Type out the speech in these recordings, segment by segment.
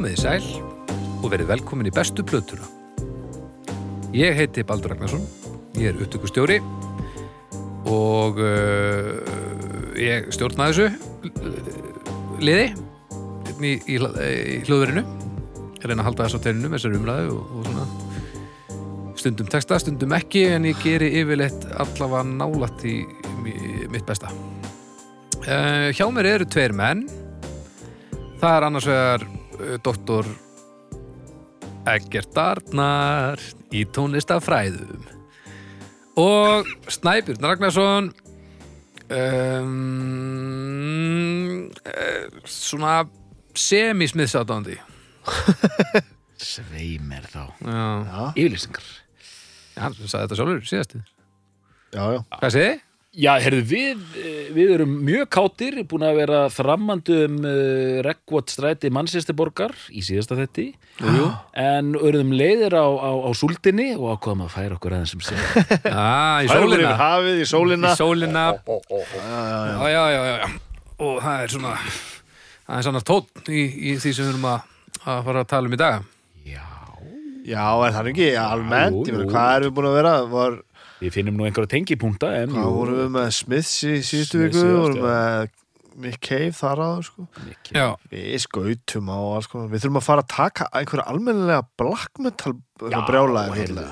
Komið í sæl og verið velkomin í bestu plötuna. Ég heiti Baldur Ragnarsson, ég er upptökustjóri og uh, ég stjórna þessu uh, liði hérna í, í, í hljóðverinu. Ég reyna að halda þess á tenninu með þessari umræðu og, og svona stundum texta, stundum ekki en ég geri yfirleitt allavega nálætt í, mitt besta. Uh, hjá mér eru tveir menn Það er annars vegar doktor Eggert Arnar í tónlistafræðum og Snæbjörn Ragnarsson um, svona semismiðsátandi Sveimer þá Yfirlýsingar hann sagði þetta sjálfur síðast já, já. Hvað segið? þið? Já, herðu, við, eh, við erum mjög kátir búin að vera þrammandi um uh, Rekkvot stræti mannsýstiborgar í síðasta þetti Jú. en örðum leiðir á, á, á súldinni og ákvaðum að færa okkur aðeins um sig Já, í sólina yfir hafið í sólina Í sólina Ó, ó, ó. já, já, já, já, já. og það er svona það er svona tótt í, í því sem við erum að, að fara að tala um í dag Já, Já, er það ekki almennt? Jú, jú. hvað erum við búin að vera? Var, við finnum nú einhverja tengipunkta en hvað vorum við með Smiths í síðustu viku? síðast, Vorum með Mick Cave þar áður, sko. við Já, Við skautum á alls konar. Við þurfum að fara að taka einhverja almennilega black metal heyrðu.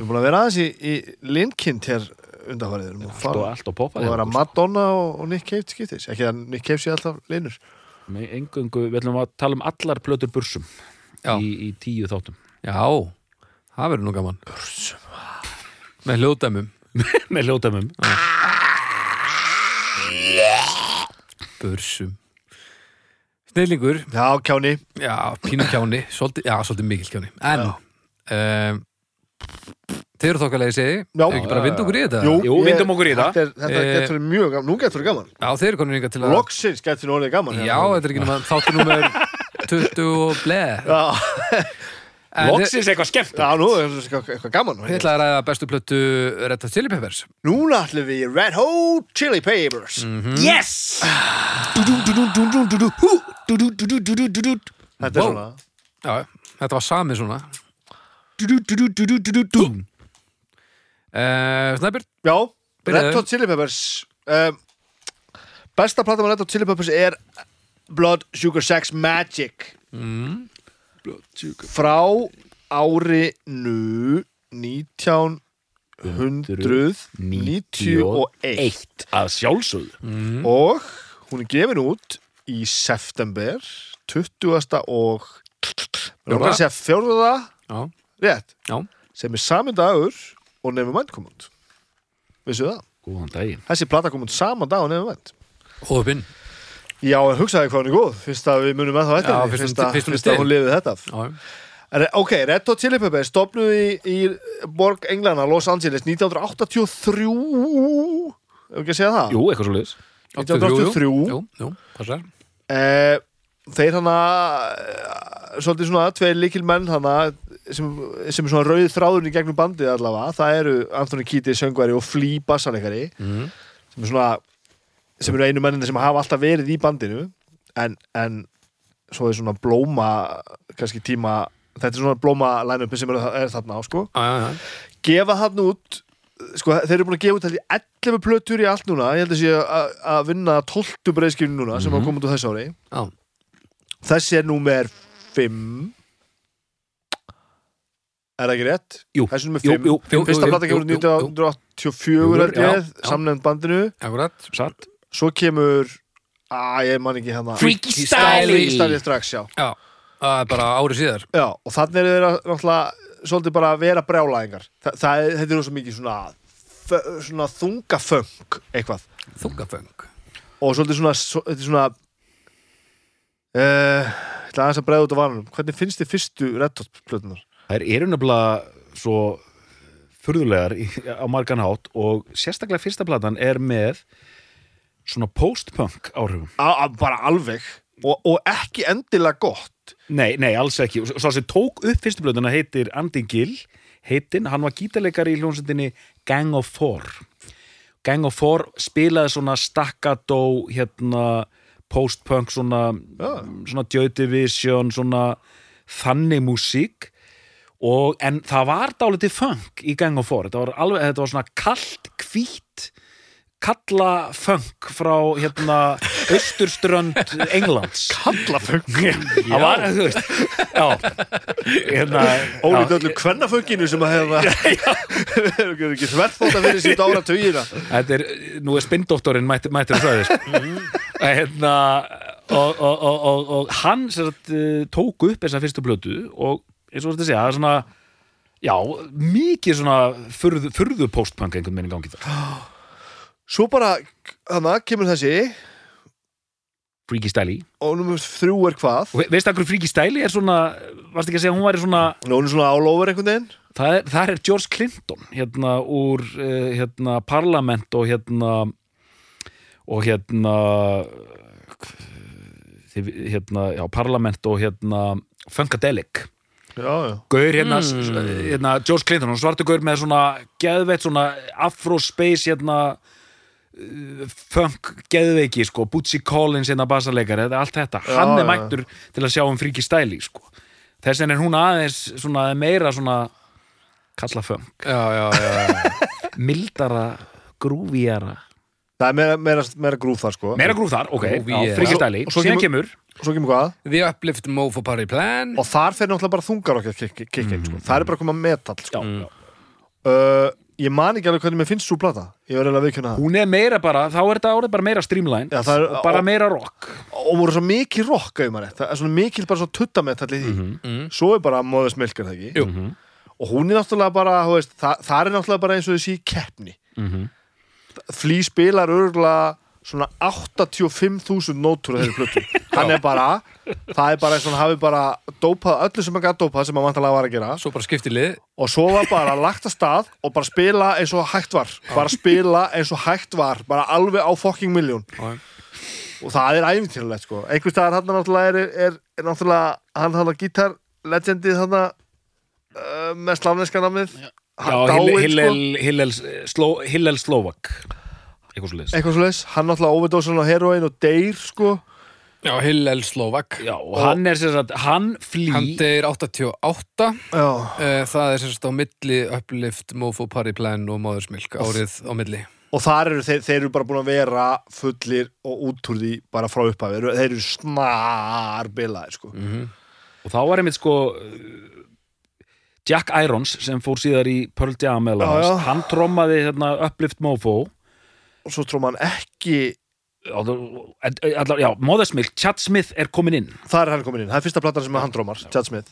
Við búin að vera aðeins í, í Linkind hér undanfarið. Við erum að Allt og fara allt og poppa og vera Madonna og, og Nick Cave til skiptis. Ekki að Nick Cave sé alltaf linur. Engungu, við ætlum að tala um allar plötur bursum Já. í, í tíu þáttum já það verður nú gaman með hljóðdæmum með hljótamum bursum snillingur, Já, kjáni. já, pínu kjáni svolítið, já, svolítið mikil kjáni en um, þeir eru þokkalegi segi Já. ekki bara vinda okkur í þetta Jú, Jú, ég- vindum okkur í það. Þetta, er- þetta Eh, getur verið mjög gaman. Nú getur verið gaman. já, þeir eru konin ykkar til að Loksins getur verið orðið gaman. já, þetta er ekki nema þáttur númer 20 og bleð Já, Loksins eitthvað skemmt já, nú er þetta eitthvað gaman. þið ætlaði að ræða bestu plötu Red Hot Chili Peppers Núna ætlum við Red Hot Chili Peppers. Yes! Þetta er Wow. svona. já, þetta var sami svona uh, Snæbjörn Já, Byrjaðu. Red Hot Chili Peppers. Um, besta plata með Red Hot Chili Peppers er Blood Sugar Sex Magic. Frá árinu 1991. Að sjálfsögðu. Og hún er gefin út í september 20. og já, rétt. Já, sem er sami dagur og Nevermind kom út. Vissu það? Góðan daginn. Þessi plata kom út sama dag og Nevermind hóðupinn Já, en hugsaði hvað hún er góð. Fyrst að við munum að það eftir henni, fyrst Fyrst að, fyrst að hún lifið þetta. Já, En, Ok, Red Hot Chili Peppers stopnuð í, í borg Englana, Los Angeles 1983 Ef ekki að segja það? Jú, eitthvað svo liðs 1983 jú, jú, passar. Eh, þeir hana svolítið svona tveir líkil menn hana sem, sem er svona rauð þráðurinn í gegnum bandið allavega, það eru Anthony Kiedis söngvari og Flea bassalegari mm. sem er svona sem eru einu menninni sem hafa alltaf verið í bandinu en, en svo er svona blóma kannski tíma, þetta er svona blóma line-upi sem er, er þarna á sko já, já, já. gefa þarna út sko, þeir eru búin að gefa út held ég 11 plötur í allt núna, ég held að sé að, vinna 12 breyðskjörn núna sem Mhm. hafa komið út á þessu ári já. þessi er númer 5 er það ekki rétt? Jú, er jú, 5 jú, jú, fyrsta jú, kemur jú, jú. 1984 held Já, ég, já. samnefnd bandinu akkurat Satt svo kemur að ég man ekki hana Freaky Freaky Style Style strax, já. já, það bara árið síðar. Já og þannig er þeirra náttúrulega svolítið bara að vera brjálæðingar. Þa, það er, þetta er svo mikið svona svona þungaföng eitthvað. Þungaföng og svolítið svona, er svona uh, ég ætla aðeins að bregða út á vanunum hvernig finnst þið fyrstu Red Hot plötunar? Það eru nefnilega svo furðulegar í, á margan hátt og sérstaklega fyrsta platan er með svona post-punk áhrifum. A, bara alveg. Og, og ekki endilega gott. Nei, nei, alls ekki. Og Svo sem tók upp fyrstu blöðuna heitir Andy Gill. Heitinn, hann var gítarleikari í hljómsveitinni Gang of Four. Gang of Four spilaði svona staccato hérna post-punk svona, Já. svona Joy Division svona þannig músík. Og en það var dálítið funk í Gang of Four. Þetta var, alveg, þetta var svona kallt, hvít kalla funk frá hérna austurströnd Englands. Kallaföng það var, þú veist hérna Ólítið öllu kvennafönginu sem að hefa ekki þverfóta fyrir sítt ára tugina þetta er, nú er spindóttorinn mættir mættir að sagði hérna og, og, og, og, og hann sem sagt, eh, tók upp þessa fyrstu blötu og eins og þetta segja, það er svona já, mikið svona furðu, furðu postpunk einhvern í gangi það Svo bara, hana, kemur þessi. Freaky Stæli og nummer þrjú er hvað? Og ve- veistu að hverju Freaky Stæli er svona varst ekki að segja hún væri svona Nú er svona all over einhvern veginn. Það er, það er George Clinton hérna úr uh, hérna parlament og hérna og hérna hérna, já, parlament og hérna Funkadelic. Já, já. Gaur hérna, mm. hérna George Clinton, hann svartu gaur með svona geðveitt svona afro space hérna funk geðveiki sko, Bootsy Collins þetta er allt þetta hann Já, er já. mættur til að sjá um fríki stæli sko. þess vegna er hún aðeins svona meira svona kalla funk, já, já, já, já. mildara grúvíjara, Það er meira, meira, meira grúf þar sko meira grúf þar ok, fríki stæli, Og svo síðan kemur- kemur Og svo kemur hvað The Uplift Mofo Party Plan Og þar fer náttúrulega bara þungar okkar kikkin kik, kik, sko. Það er bara að koma metal sko. já, já. uh, Ég man ekki alveg hvernig mér finnst svo plata. Ég verður alveg að viðkjöna það. Hún er meira bara, þá er þetta orðið bara meira streamline Já, það er- og bara og- meira rock. Og voru svo mikið rock ef maður rétt. Það er svona mikið bara svo tuttametall í því Mhm. Svo er bara móðus milkar það ekki? Jú. Og hún er náttúrulega bara þú veist, það, það er náttúrulega bara eins og þessi keppni. Mhm. Flý spilar örgulega svona 85.000 nótur á þeirri plötu. Hann er bara Það er bara eins og hann hafi bara dópað öllu sem hann gætt dópað sem hann vantalega var að gera. Svo bara skipti lið. Og svo var bara lagt að stað og bara spila eins og hægt var. Bara spila eins og hægt var. Bara alveg á fucking miljón og það er æfintýrulegt sko. Einhvers staðar hann náttúrulega er, er, er náttúrulega hann hann gítar legendið hann uh, með slavneska namnið Já, Hillel, Slovak. Eitthvað svo leiðis hann náttúrulega overdósan á heroin og deyr sko Já, Hillel Slovak. Já, og hann er sem sagt, hann flý Hann deyr 88 já, Eh, Það er sem sagt á milli Uplift, Mofo Party Plan og Móðursmilk árið á milli. Og þar eru þeir, þeir eru bara búin að vera fullir og út úr því bara frá upphafi. Þeir eru, þeir eru snar bilaðir sko. Mhm. og þá var einmitt sko Jack Irons sem fór síðar í Pearl Jam hann trommaði hérna, Uplift Mofo. Og svo trúum hann ekki allar- já, Mothersmilk, Chad Smith er komin inn. Þar er hann komin inn, það er fyrsta platan sem er hann drómar Chad Smith.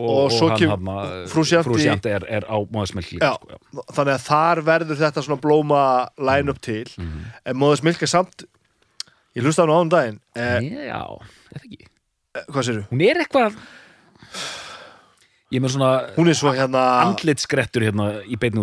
Og, Og svo hann kem- hana, Frusciante- Frusciante er, er á Já. sko, þannig að þar verður þetta svona blóma line-up til. En Móðus Milk er samt ég hlusta hann á án daginn eh, já, það ekki? hvað séru? hún er eitthvað ég með svona svo hérna andlitskrettur hérna í beinni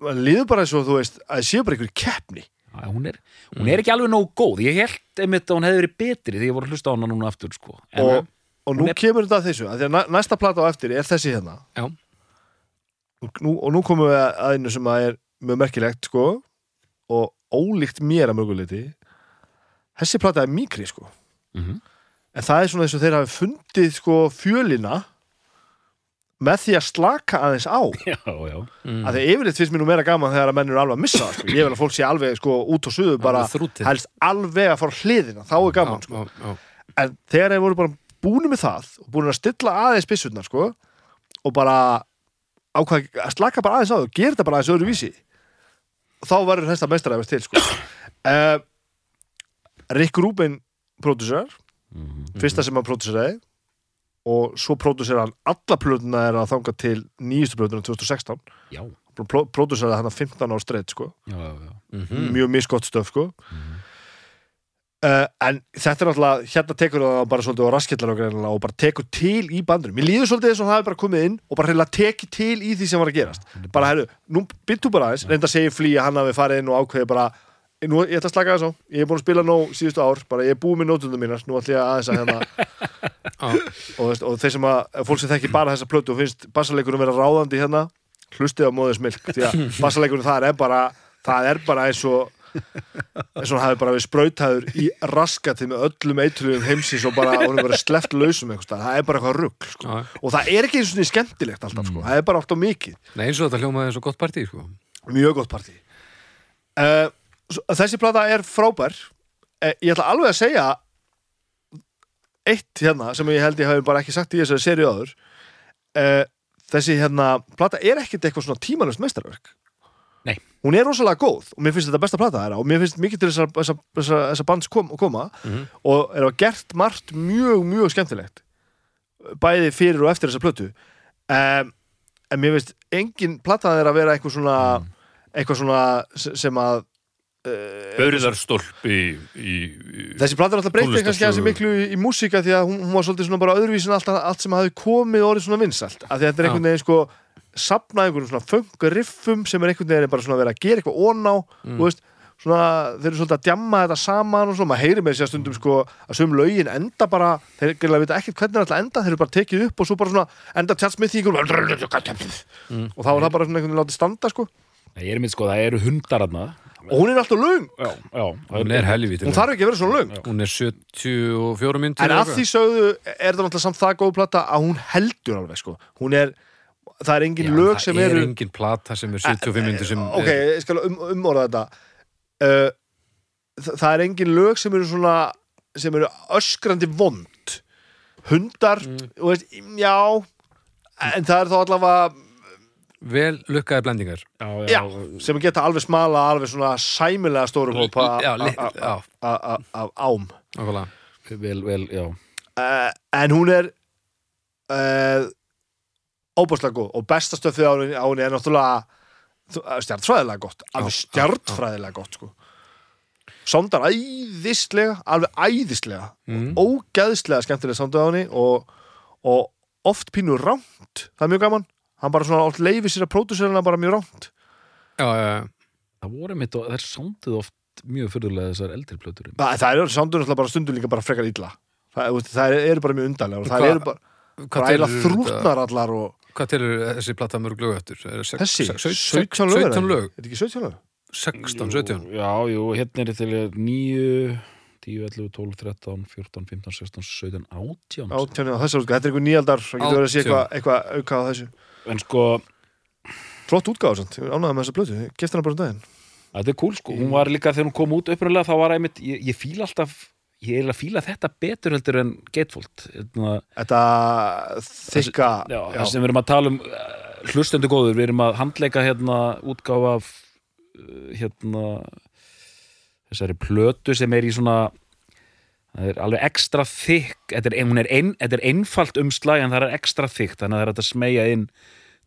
líður bara eins og þú veist að séu bara einhver keppni. Já, hún, er, hún er ekki alveg nógu góð. Ég held einmitt að hún hefði verið betri þegar ég voru að hlusta á hana núna aftur sko. en, og, og nú er- kemur þetta að þessu að því að næ- næsta plata á eftir er þessi hérna. Og nú, og nú komum við að einu sem að er mjög merkilegt sko og ólíkt mér að mörguleiti þessi plata er mikri sko. Mhm. en það er svona eins og þeir hafi fundið sko fjölina með því að slaka aðeins á já, já. Mm. að því yfirleitt finnst mér nú meira gaman þegar að menn eru alveg að missa það, sko. ég vil að fólk sé alveg sko út og suðu bara helst alveg að fara hliðina þá er gaman sko. já, já. en þegar þeir voru bara búinu með það og búinu að stilla aðeins byssurnar sko og bara ákvað að slaka bara aðeins á þau gera þetta bara aðeins öðru vísi þá verður þetta meistaræfist til sko uh, Rick Rubin pródusar fyrsta sem hann próduseraði og svo próduseraði hann alla plötuna er að þanga til nýjustu plötuna 2016 já, próduseraði hann að 15 á streitt sko. Já, já, já. Mhm. mjög misgott stöf sko. Uh, en þetta er náttúrulega hérna tekur það bara svolítið á raskillar og, og bara tekur til í bandur mér líður svolítið eins og það hefur bara komið inn og bara reyna tekið til í því sem var að gerast. Bara herru, nú byttu bara aðeins. Reynda að segja flý að hann hafi farið inn og ákveði bara nú, ég ætla að slaka þess á, ég er búin að spila nóg síðustu ár, bara ég er búið með nótundum mínar nú ætla ég aðeins að hérna og, og þeir sem að, fólk sem þekki bara þessa plötu og finnst bassaleikurum vera ráðandi hérna hlustið á móðis milk því að bassaleikurum þar er bara það er bara eins og eins og hann hafi bara við sprautaður í raskati með öllum eitruðum heimsins og bara, hún er bara sleppt lausum staðar. það er bara eitthvað rugg sko. Og það er ekki eins og skemmtilegt alltaf sko. það er bara alltaf mikið Nei, eins og þetta hljómaði eins og gott partí sko. mjög gott partí uh, þessi plata er frábær. Uh, ég ætla alveg að segja eitt hérna sem ég held ég hafi bara ekki sagt í þessari serið áður. Uh, þessi hérna plata er ekkert eitthvað svona tímalust meistarverk. Nei. hún er rosalega góð og mér finnst þetta besta plata þeirra og mér finnst mikið til þessar, þessar, þessar, þessar bands kom, koma Mhm. og er að gert margt mjög, mjög skemmtilegt bæði fyrir og eftir þessa plötu. Um, en mér finnst engin plata þeirra að vera eitthvað svona eitthvað svona se- sem að uh, Börðarstólpi í, í, í þessi plata er alltaf breytið kannski aðeins miklu í, í músíka því að hún, hún var svolítið svona bara öðruvísin allt, allt sem hafi komið orðið svona vinsalt að þetta er einhvern veginn sko sapnað einhvern svona funk riffum sem er einhvern veginn bara svona verið að gera eitthvað oná Mm. veist, svona þeir eru svolítið að djamma þetta saman og svona, maður heyri með sér stundum sko að sögum lögin enda bara þeir gæla vita ekkert hvernig það er alltaf enda þeir eru bara tekið upp og svo bara svona enda einhvern Mm. og þá er það bara svona einhvern veginn látið standa sko. Ég er mynd sko, það eru hundar aðna og hún er alltaf löng, Já, já Hún er helvíti hún þarf ekki að vera svona löng. Hún er 74 myndir En að því sögðu er það náttúrulega samt það góð plata að hún heldur alveg sko. Hún er, það er engin lög sem Það eru er engin plata sem er 75 myndir sem Ok, ég skal um, umorða þetta. Uh, það, það er engin lög sem eru svona sem eru öskrandi vond. Hundar Mm. og veist, já en það er þá allavega vel lukkaði blendingar. Já, já, sem geta alveg smala alveg svona sæmilega stóru hópa af ám. Nákvæmlega. Vel, vel, já. Uh, en hún er uh, óbúslega góð og besta stöfið á henni, er náttúrulega stjartfræðilega gott. Alveg stjartfræðilega gott sko. sondar æðislega alveg æðislega Mm. ógeðslega skemmtilega sondar á henni og, og oft pínu rámt það er mjög gaman hann bara svona oft leifir sér að pródúserina bara mjög rámt Já, já, já. Það voru mitt og þær sándið oft mjög fyrirlega þessar eldri plötur. Það, það er sondur náttúrulega bara stundum líka bara frekar illa. Það, það eru bara mjög undarlega og það eru bara, Hvað bara þetta- þrútnar allar og Hvað telur þessi plata mörg lög eftir? Er það Þessi, sex- sex- 17 lög 17 lög, Er þetta ekki 17 lög? 16, 17 Já, jú, hérna er til 9 10, 11, 12, 13, 14, 15, 16, 17, 18 Átján. Á þessu útgáð, þetta er einhver nýjaldar Það getur verið að sé eitthvað eitthva auka á þessu En sko, Flott útgáð, sant? Ég er ánægð með þessa blötu kefti hana bara um daginn. þetta er cool sko. Hún var líka þegar hún kom út upprunalega þá var einmitt, ég, ég fíla alltaf ég er að fíla þetta betur heldur en Gatefold. Hérna, Þetta þykka það sem við erum að tala um hlustendu góður, við erum að handleika hérna útgáfa af uh, hérna þessari plötu sem er í svona það er alveg ekstra þykk þetta er, er, ein, er einfalt umslag en það er ekstra þykkt, þannig að það er að smegja inn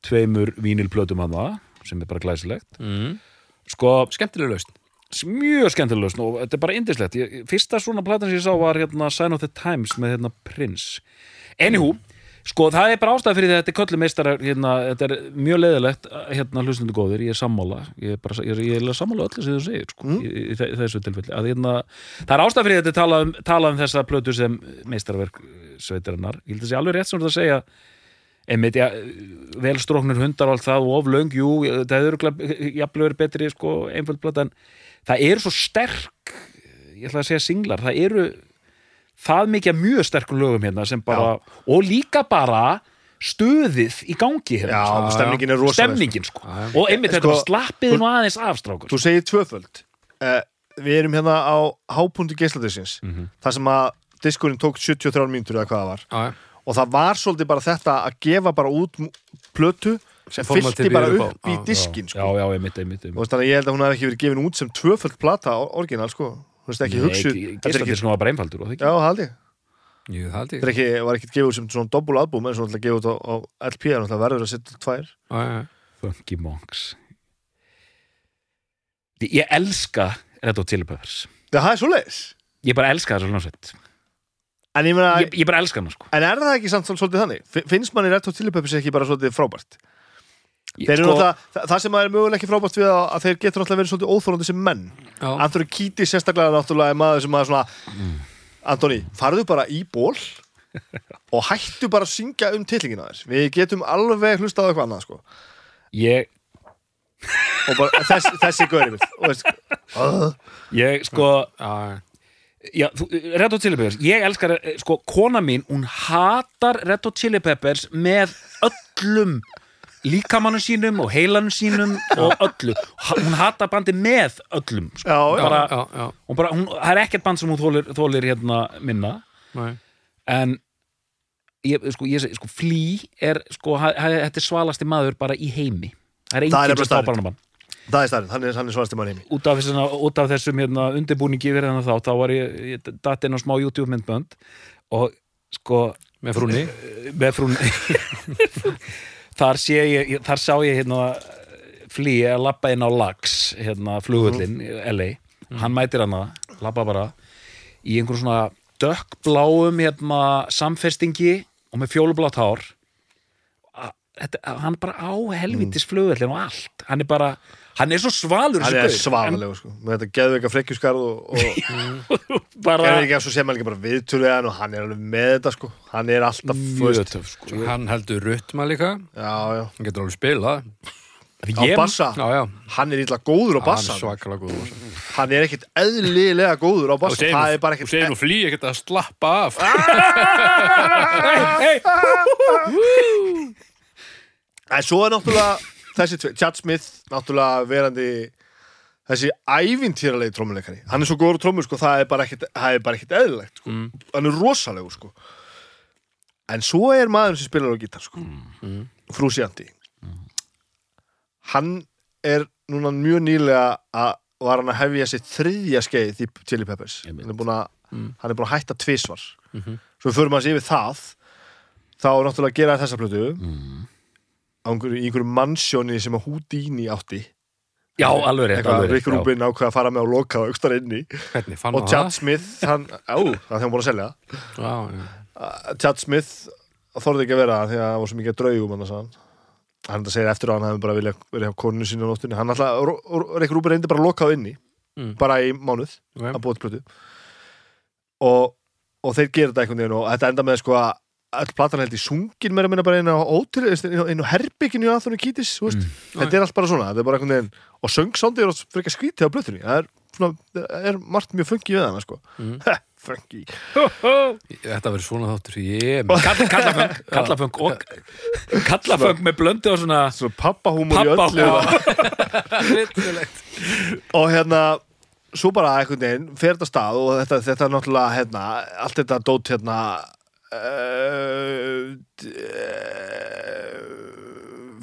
tveimur vínilplötum að það sem er bara glæsilegt. Mm. sko, Skemmtileg lausn. mjög skemmtilegust og þetta er bara indislegt fyrsta svona platan sem ég sá var hérna Sign of the Times með hérna Prince. Anywho, sko það er bara ástæð fyrir því að þetta er köllu meistarar hérna, þetta er mjög leðilegt hérna hlustundu góðir, ég er sammála. Ég er, bara, ég er, ég er sammála öllu sem þú segir sko, í, í, þe- þessu tilfelli. Að, hérna, það er ástæð fyrir því að þetta talað um, talað um þessa plötu sem meistarverk sveitarinnar, ég held að sé alveg rétt sem þú ert að segja. Einmitt, ja, velstróknir hundar og allt það og of löng, jú, það hefur jafnlega betri, sko, einföld plata en það eru svo sterk ég ætla að segja singlar, það eru það mikið mjög sterkum lögum hérna sem bara, og líka bara stöðið í gangi hérna, Já, Já, stemningin er rosaleg stemningin sko. Já, já. og einmitt Sko, þetta var slappið nú aðeins af strákur Þú segir tvöföld uh, Við erum hérna á hápunkti geisladisins Mhm. þar sem að diskurinn tók 73 mínútur eða hvað það var Já, já. og það var svolítið bara þetta að gefa bara út plötu sem fyllti bara upp á. í Já, diskin já, sko. já, einmitt, einmitt, Þú einmitt. veist, þannig að ég held að hún hef ekki verið gefin út sem tvöföld plata or- orginal sko. Þú veist ekki ekki, geisladiskun var bara einfaldur og það Já, ekki? Það held ég. Jú, það Þetta er ekki, var ekki gefið sem svona dobbul albúm en svona alltaf gefið út á, á LP en alltaf verður að setja tvær. Já, já, já. Funky Monks. Ég elska Red Hot Chili Peppers. Það er svo leiðis ég bara elska þessa hljónsveit En ég ég, ég bara elska hana sko. En er það ekki samt svol- svolítið þannig? Fi- Finnst manni Red Hot Chili Peppers ekki bara svolítið frábært? Ég- Þeir eru sko, það, það sem er mögulega ekki frábært við að, að þeir getur náttúrulega verið svolítið óþórandi sem menn. Já. Anthony Kiedis sérstaklega náttúrulega er maður sem að svona Mm. Anthony, farðu bara í ból og hættu bara að syngja um tillingina þess. Við getum alveg hlustað á eitthvað annað sko. Ég, og bara þess, þessi gauri mitt og veist, uh, Ég, sko, Já, já, þú, Red Hot Chili Peppers. Ég elskar, eh, sko, kona mín Hún hatar Red Hot Chili Peppers með öllum líkamannu sínum og heilanum sínum og öllu. Hún hatar bandi með öllum. Sko. Já, bara, já, já, hún bara, hún, Það er ekkert band sem hún þólir, þólir hérna minna. Nei. en ég, sko, ég, sko, Flea er sko, þetta er svalasti maður bara í heimi. Það er er enginn sem stoppar hann mann. Það er stærn, hann er, hann er svarstum mann heimi. Út af, þessuna, út af þessum hérna, undirbúningi við hérna þá, þá var ég, ég datt inn á smá YouTube myndbönd og sko Með frúnni. Með frún þar sé ég, þar sá ég hérna flý að labba inn á Lax hérna flugullin í LA hann mætir hana, labba bara í einhverjum svona dökkbláum hérna samfestingi og með fjólublátt hár. Þetta, hann bara á helvitis flugullin og allt. Hann er bara, hann er svo svalur Hann er svaðalegu sko. Með þetta geðveika frekjuskarð og, og Hann bara er ekki að svo sem hann ekki bara viðtöluð hann og hann er alveg með þetta sko. Hann er alltaf, töf sko. Hann heldur ruttma líka. Já, já. Hann getur alveg spilað. Á bassa, Já, já. Hann er illa góður á Hann bassa er svakalega góður Hann er ekkit eðlilega góður á Og bassa. segir Það er bara og segir nú flý ekkert að slappa af. En svo er náttúrulega þessi tvei, Chad Smith náttúrulega verandi þessi ævintýralegi trómuleikari hann er svo góður á trómur sko, það er bara ekkit, það er bara ekkit eðlilegt sko. hann er rosalegur sko. en svo er maður sem spilar á gítar sko. frúsjandi hann er núna mjög nýlega að var hann að hefja sitt þriðja skeið í Chili Peppers. Hann er búin að, hann er búin að hætta tvisvar. Svo við förum að sé yfir það. Þá náttúrulega gera þessa plötu. Á einhverju, í einhverju mannsjóni sem að Houdini átti. Já, alveg rétt, alveg rétt Rick Rubin ákveða að fara með á loka og aukstar inni. Hvernig fann og hann Chad það? Smith hann, á, það þegar hann búin að selja. Það Já, já Chad Smith þorði ekki að vera það því að það var svo mikið draugum hann að sagði hann. Hann segir eftir á hann hefði bara vilja verið hjá koninu sínu á nóttunni. Hann alltaf, Rick Rubin reyndi bara að loka á inni Mm. bara í mánuð Ok. að búa til plötu og, og þeir gera þetta einhvern veginn og þetta enda með sko að all platan held í sungin meira minna bara inn á ótil á herbygginu að þannig kýtis mm. þetta er allt bara svona, er bara veginn og söngsándi er frekar skrítið á plötunni það er, svona, er margt mjög funky við hana sko. Mm. funky. Þetta verður svona þáttur Kalla- Kallaföng Kallaföng og Kallaföng með blöndu og svona svona pappahúmur í öllu. Og hérna svo bara einhvern veginn fer þetta stað og þetta, þetta er náttúrulega hérna, allt þetta dót hérna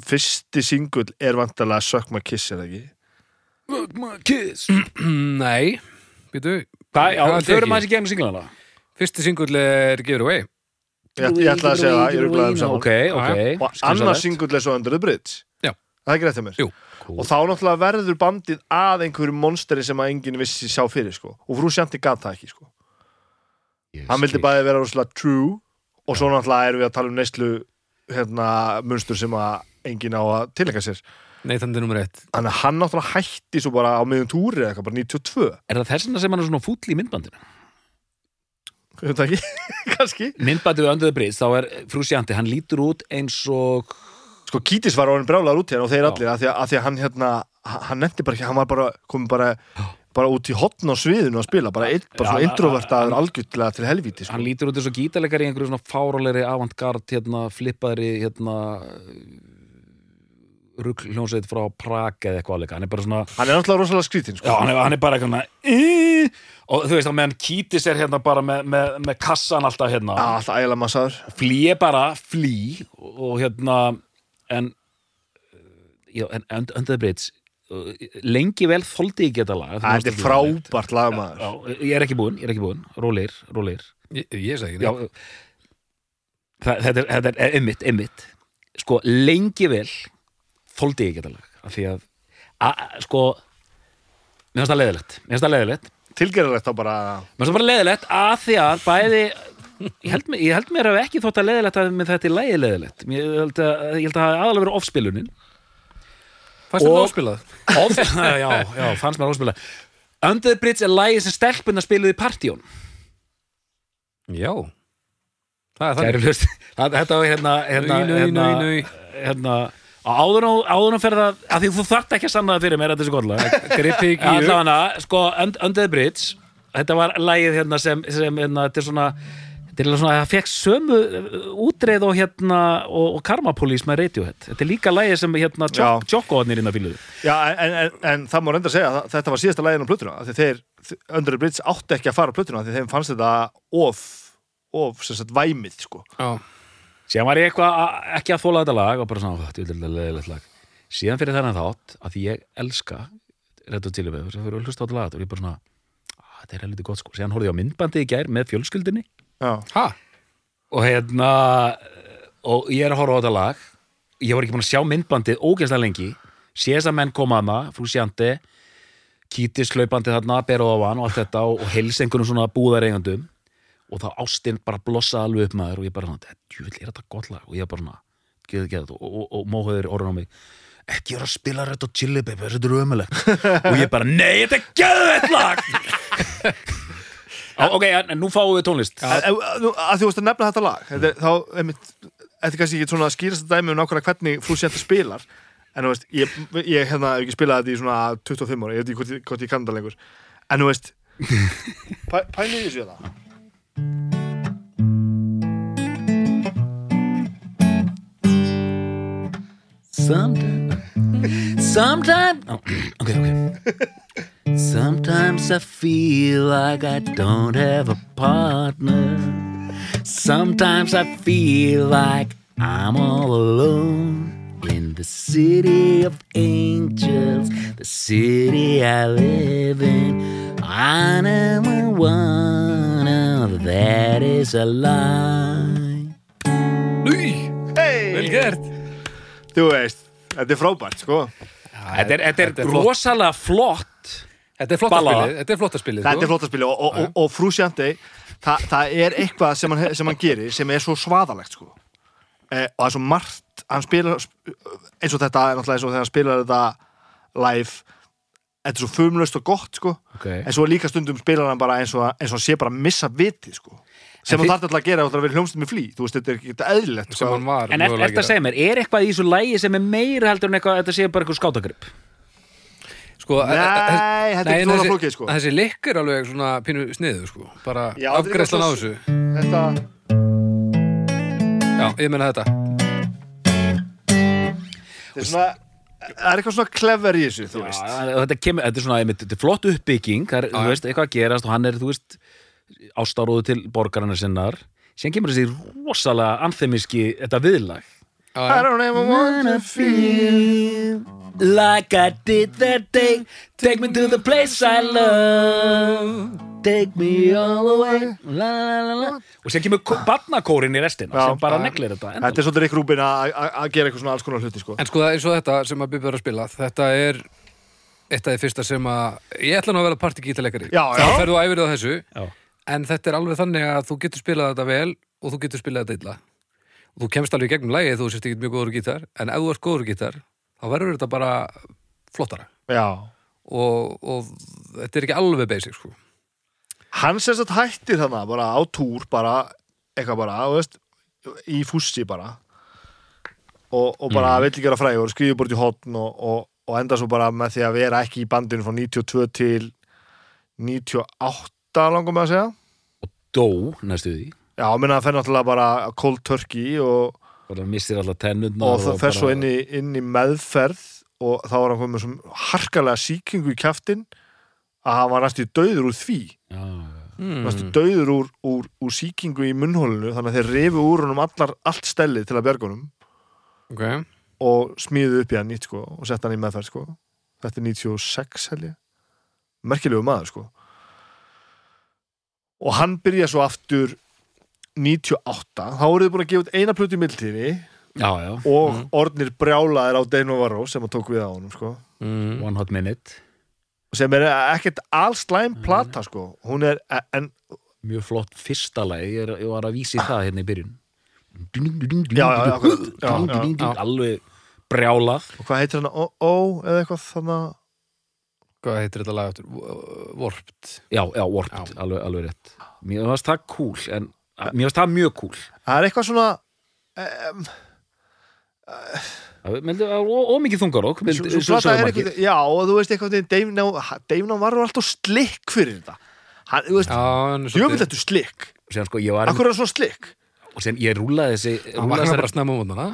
fyrsti singull er vantarlega Suck My Kiss er það ekki? Kiss. Nei Býtu. Förum ekki. aðeins í gegnum singlana. Fyrsti singull er Give It Away. Ég, ég ætla að segja það, ég er glæðum saman Ok, ok. Og annars singull er svo Under the Bridge. Já. það er rétt hjá mér. Jú. og þá náttúrulega verður bandið að einhverju monsteri sem að enginn vissi sjá fyrir sko. og frú Sjanti gat það ekki sko. Hann vildi bæði vera rosalega true og svo náttúrulega erum við að tala um neyslu hérna, munstur sem að enginn á að tilengja sér. Neytandi nummer ett þannig að hann náttúrulega hætti svo bara á miðum túri eða eitthvað, bara 92 Er það þess vegna sem hann er svona fúll í myndbandinu? Veit það ekki, kannski. Myndbandið við the Bridge, þá er frú Sjanti, hann lítur út eins og sko Kítis var orðin brjálar út í hann og þeir Já. allir að því að, að því að hann hérna, hann nefndi bara ekki, hann var bara komið bara, bara út í hotn á sviðinu að spila, bara, eitt, bara svona introvertaður algjörlega til helvíti sko. hann lítur út eins og gítarleikari í einhverju svona fárálegri avantgard, hérna, flippaðri hérna rugl hljónsveit frá Prag eða eitthvað hann er bara svona hann er náttúrulega rosalega skrítin sko. Hann hann er bara eitthvað svona, og þú veist að meðan Kítis er hérna bara með, með, með kassan alltaf hérna Já, alltaf ægilega massaður flý er bara flý og, hérna en, en und- Under the Bridge uh, lengi vel þoldi ég geta lag þetta er frábært lagmaður Já, ég er ekki búinn, ég er ekki búinn, rólir, rólir Ég, ég segi Já, ekki þetta er, þetta er einmitt, einmitt. Sko, lengi vel þoldi ég geta lag af því að, að sko mér finnst það leiðilegt mér finnst það leiðilegt. Tilgerðilegt þá bara mér finnst það bara leiðilegt að því að bæði ég held, mér- ég held mér að ekki þótt að leiðilegt að þetta er lægi leiðilegt. Ég held að, ég held að það hafi aðalega verið ofspilunin Fannst þetta Og- áspilað? Já, já, fannst mér ofspilað Under the Bridge er lægi sem stelpunna spiluði í partjón Já. Það er hlust, það- þetta var hérna hérna, hérna, hérna áður og ferða að því þú þarft ekki að sanna það fyrir mér góðlega gíu allavega, sko, Und- Under the Bridge þetta var lagið hérna sem, sem hérna, þetta er svona þetta er svona, það fekk sömu uh, útreið og hérna og, og Karma Police með Radiohead. Þetta er líka lagið sem hérna Já. Jokko-hodnir innan fíluðu. Já, en, en, en það má reynda að segja að þetta var síðasta lægin á plötuna því þeir, Under the Bridge átti ekki að fara á plötuna því þeim fannst þetta of of, sem sagt, væmið, sko. Já, síðan var ég eitthvað að, ekki að þóla þetta lag og bara svona, þetta er leðilegt lag. Síðan fyrir þennan þátt að því ég elska Red Hot Chili Peppers, það fyrir að hlusta á þetta lag og ég bara svona, að, þetta er helviti gott sko. Síðan horfði ég á myndbandi í gær með fjölskyldinni Já, ha, og hérna og ég er að horfa á þetta lag. Ég var ekki búin að sjá myndbandið ógeðslega lengi. Síðast að menn koma hana, frú Sjandi kítis hlaupandi þarna, beruð á hann og allt þetta og, og einhvern svona búðareigandum. Og þá ástinn bara blossa alveg upp maður og ég bara svona, djúvill er þetta gott lag? Og ég bara svona, geðu geðu og, og, og móhauður orðin á mig ekki vera að spila Red Hot Chili Peppers, þetta er ömulegt og ég bara, nei, þetta er geðvett lag. Á, ok, en, en nú fáum við tónlist. Að þú veist að nefna þetta lag þetta, er- þá, einmitt, þetta er kannski ekki svona skýrasta dæmi um nákvæmlega hvernig frú Sjenta spilar. En þú veist, ég, ég hérna hef ekki spilað þetta í svona 25 ára, ég veit ekki hvort, ég- hvort ég kann það lengur. En þú veist pæ, pælið í þessu þetta Sometimes, sometimes, oh, okay, okay. Sometimes I feel like I don't have a partner. Sometimes I feel like I'm all alone in the city of angels, the city I live in. I never wonder that is a lie. Új, hey! vel gert þú veist, þetta er frábært sko Þetta er, þetta er, er rosalega flott Þetta er flotta Ballada. spilið, þetta er flotta spilið þetta er sko. flotta spili og, og, og, og frú Sjanta það, það er eitthvað sem hann, sem hann gerir sem er svo svaðalegt sko. Eh, og það er svo margt hann spilar eins og þetta, er náttúrulega eins og þegar hann spilar þetta live þetta er svo fumlaust og gott sko. Okay. en svo líka stundum spilar hann bara eins og, eins og hann sé bara að missa viti sko. Sem hann þarf alltaf að gera og það er verið hljómsið með flý. Þú veist, þetta er ekki er hann var En eftir að segja mér, er eitthvað í þessu lægi sem er meira heldur en eitthvað, þetta sé bara eitthvað skátagrip sko, Nei, þetta er svona flókið, sko. Þessi likk er alveg svona pínu sniðu sko. bara afgreðslan á þessu. Þetta, Já, ég meina þetta. Þetta er svona það er eitthvað svona clever í þessu þú veist. þetta, kemur, þetta er svona, einmitt, þetta er flott uppbygging það er, þú veist, eitthvað að gerast og hann er, þú veist ástáróðu til borgarinnar sinnar. Síðan kemur þessi rosalega anþemiski, þetta viðlag I don't ever want to feel Like I did that day Take me to the place I love Take me all the way la, la, la, la. Og síðan kemur barnakórin í restina Já, sem bara já. neglir þetta Þetta er svolítið Rick Rubin að að- að gera eitthvað svona alls konar hluti sko. En sko það er eins og þetta sem að Bubbi er að spila Þetta er eitt af því fyrsta sem að Ég ætla nú að vera partygítalegari Já, já. Þá ferðu æfir það þessu Já. En þetta er alveg þannig að þú getur spilað þetta vel Og þú getur spilað þetta illa þú kemst alveg gegnum lagið þú sért ekki mjög góður gítar En ef þú ert góður gítar Þá verður þetta bara flottara. Já. Og, og þetta er ekki alveg basic sko. Hann sem sagt hættir þarna bara á túr bara, eitthvað bara, veist í fússi bara. Og, og bara Mhm. vill ekki gera frægur skrifur bort í hotn og, og, og enda svo bara með því að vera ekki í bandinu frá 92 til 98 langum að segja. Dó næstu því Já, minna að fer náttúrulega bara cold turkey og, bara missir alltaf tennurnar og það fer svo inn í, inn í meðferð og þá var hann komið með svona harkalega sýkingu í kjaftin að hann var næstu döður úr því. Mm. næstu döður úr, úr, úr sýkingu í munnhólinu þannig að þeir refu úr honum allar, allt stellið til að bjarga honum. Okay. og smíðu upp í hann nýtt sko og setta hann í meðferð sko. Þetta er 96 held ég. Merkilegu maður sko. Og hann byrja svo aftur 98 þá voruð þið búin að gefa út eina plötu í mildtíðinni og orðnir brjálaðir á Dane Navarro sem að tók við á honum sko. Mm. one hot minute. Sem er ekkert allslæm plata sko. Hún er, en mjög flott fyrsta lagi, ég, er, ég var að vísi það hérna í byrjun. Já, já, já, alveg brjálað og hvað heitir hann, ó, ó eða eitthvað þannig Hvað heitir þetta lag aftur? Warped. Já, já, warped, alveg, alveg rétt. Mér varst það cool, en mér varst það mjög cool það er eitthvað svona um, ómikið plata er eitthvað, já, og þú veist eitthvað Now var alltaf slikk fyrir þetta. Hann, þú veist, jöfnveld þetta slikk. Sko, ég var, akkur er það svo slikk? Og sen ég rúlaði þessi mótana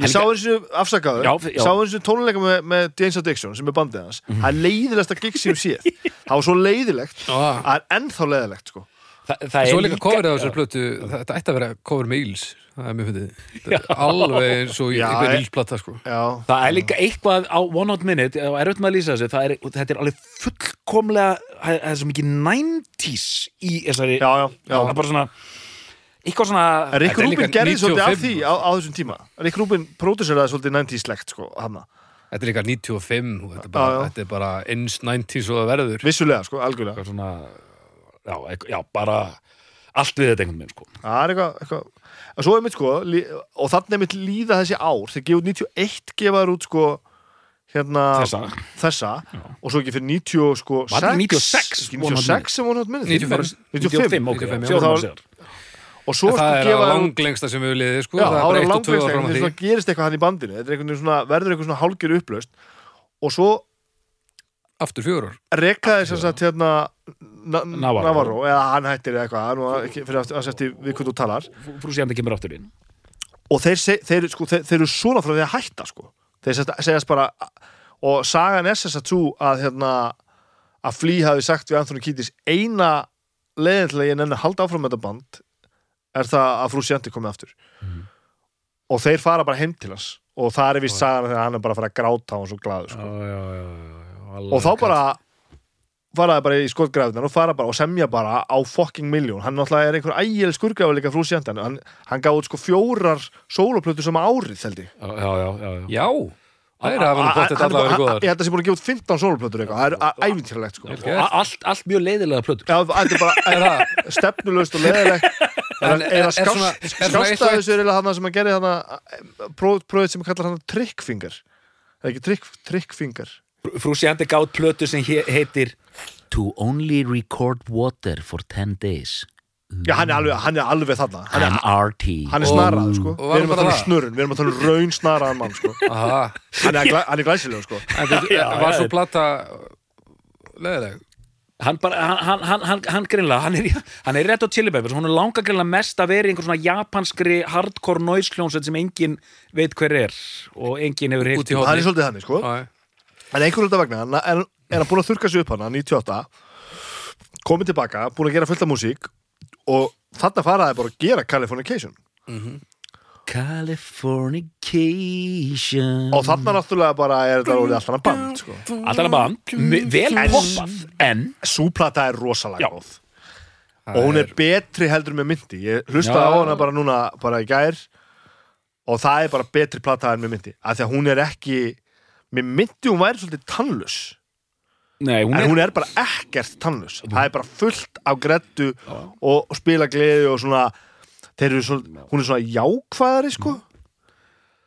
ég sá þessu afsakaður Já, ég já. sá þessu tónleika með, með James Addiction sem er bandið hans. Það er leiðilegsta gig sem ég séð. Það var svo leiðilegt það er ennþá leiðilegt sko Þa, það Svo er líka coverið á þessari plötu. Þetta ætti að vera cover með Íls er er Alveg eins og einhver Ílsplata sko. Já, Það er líka eitthvað á One Hot Minute og erfitt með að lýsa þessu, það er, þetta er alveg fullkomlega, það er svo mikið 90s í þessari svona eitthvað svona Rick Rubin gerði svolítið af 95. því á, á þessum tíma. Rick Rubin próduseraði svolítið 90s slegt sko, hana. Þetta er líka 95 og Þetta er bara, Já, já. þetta er bara ins 90s og það verður. Vissulega, sko, algjörlega. Eitthvað svona já, já, bara allt við þetta einhvern veginn sko. það er eitthvað, eitthvað en svo er mitt sko, og þannig er mitt líða þessi ár þegar gefur 91 gefaður út sko hérna Þessa. þessa og svo ekki fyrir 90 sko Var það 96 96 One Hot 96 sem voru nátt minni? 95. 95, ok, 95, já. fjórum Og og svo sko Það er að langlengsta sem við liðið sko. Já, Það er er að því það gerist eitthvað hann í bandinu. Þetta er einhvern svona, verður eitthvað svona hálgjör upplaust og svo Aftur fjögur ár rekkaði sem sagt hérna Na Navarro. Navarro, eða hann hættir eða eitthvað nú, ekki, fyrir að setja við hvað þú talar. Frú síðan það kemur aftur inn. Og þeir, seg, þeir, sko, þeir, þeir eru svona frá því að hætta sko. þeir segjast bara og sagan er þess að þú að hérna, að Flea hafi sagt við Anthony Kiedis eina að ég nenni að halda áfram með þetta band er það að frú Sjanti komið aftur. Og þeir fara bara heim til hans. Og það er vist sagan þegar hann er bara að fara að gráta og hann er svo glaður sko. og þá bara faraði bara í skotgræðunar og fara bara og semja bara á fucking miljón hann náttúrulega er einhver ægileg skurgræður líka frú Sjantan hann, hann gaf út sko fjórar sóloplötu sama árið held ég. Já, já, já, já, já. Það er að vera bóttið Hann- allavega hann- góðar Ég held að það sé búin að gefa út 15 sóloplötur eitthvað. Það er ævintýralegt sko. Vel gert. allt, allt mjög leiðilega plötur. Já, þetta er bara Er það? stefnulöst og leðilegt En Er er- að er svona- er svona skásta eitthvað- þessu er eiginlega hann sem að gera hann prófið sem kallar hann trickfinger. Það er ekki trick, trickfinger? Frú síðan gátt plötu sem he heitir To only record water for 10 days. Já, hann er alveg, hann er alveg þarna. Hann er, RT hann er snaraður sko. Við erum að tala um snurrun, við erum að tala um raun snaraðan mann sko. Aha. Hann er, glæ, hann er glæsilegur sko. En þetta Já, var svo plata leðileg hann, bara, hann, hann, hann, hann, hann greinlega hann er, í- hann er rétt á Chili Peppers. Hún er langa greinlega mest að vera í einhver svona japanskri hardcore noise hljónsveit sem engin veit hver er og engin hefur Út í heyrt horni. Hann er svolítið hann sko. En einhver út af vegna, hann er, er hann búin að þurka sig upp hana 98 komið tilbaka, búin að gera fullt af músík og þarna faraði bara að gera Californication. Californication. Og þarna náttúrulega bara er þetta orðið alltaf band sko. Alltaf band, m- vel poppað. En Súplata er rosalega góð. Og hún er betri heldur með myndi ég hlustaði á hana bara núna bara í gær. Og það er bara betri plata en með myndi af því að hún er ekki með myndi hún væri svolítið tannlus Nei, hún en er, hún er bara ekkert tannlus það er bara fullt af grettu og, og spila gleði og svona þeir eru svona, hún er svona jákvæðari sko.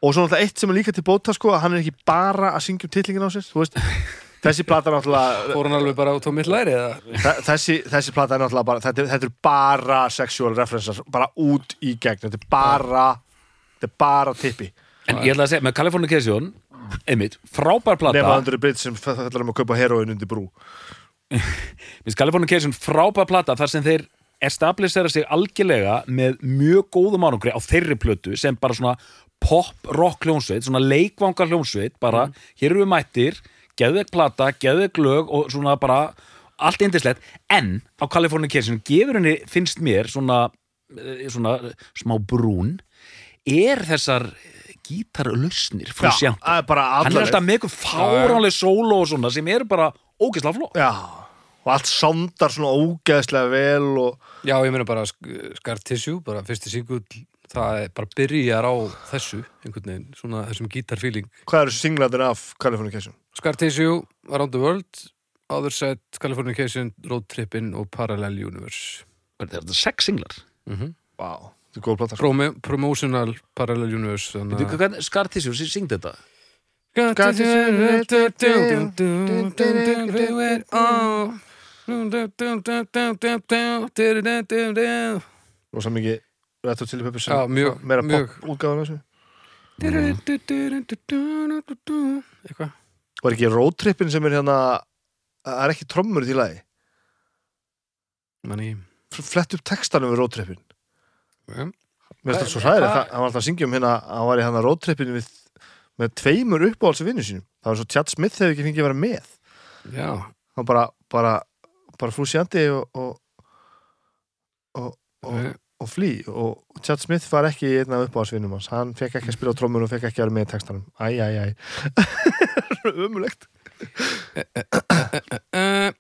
Og svona alltaf eitt sem er líka til bóta sko að hann er ekki bara að syngja um titlingin á sér þú veist, þessi plata er náttúrulega Fór hann alveg bara á mitt læri þessi, þessi plata er náttúrulega bara þetta, er- þetta er bara sexual references bara út í gegn, þetta er bara þetta er bara tippi. En ég ætla að segja, með Californication einmitt, frábær plata. Nema undir brytt sem fællar um að kaupa heroin undir brú. Miss Californication frábær plata þar sem þeir establisera sig algjörlega með mjög góðum ánungri á þeirri plötu sem bara svona pop rock hljónsveit, svona leikvangar hljónsveit bara, hér eru við mættir geðveik plata, geðveik lög og svona bara allt indislegt en á Californication gefur henni finnst mér svona, eh, svona smá brún er þessar gítarlausnir frá sjá það er bara hann er alltaf með eitthvað fáránlega sóló og svona sem eru bara ógeðslega flott. Já, og allt sándar svona ógeðslega vel og Já, ég meina bara sk- Scar Tissue, bara fyrsti singull það er bara byrjar á þessu einhvern veginn, svona þessum gítarfíling hvað eru singlandir af Californication? Scar Tissue, Around the World Other Side, Californication Road Trippin og Parallel Universe. Er þetta sex singlar. Mm Vá, þetta er góð plata sko. Promo Promotional Parallel Universe Tissue, syngd þetta? Rosa mikið Red Hot Chili Peppers Já, mjög- meira pop útgáðan þessu. Eitthvað? Var ekki roadtrippin sem er hérna Það er ekki trommur í því lagi Manni Flett upp textanum við roadtrippin. Já. Mér finnst það svo hræðir, hvað- hann var alltaf að syngja um hérna hann var í hann roadtrippin við með tveimur uppáhalds vinnu sínum. Það var svo Chad Smith hefði ekki fengið að vera með. Já, hann bara, bara, bara frúsjandi og og, og, og, og flý. Og Chad Smith var ekki einn af uppáhaldsvinnum hans. Hann fekk ekki að spila á trommur og fekk ekki að vera með í textanum. Æj, æj, æj umulegt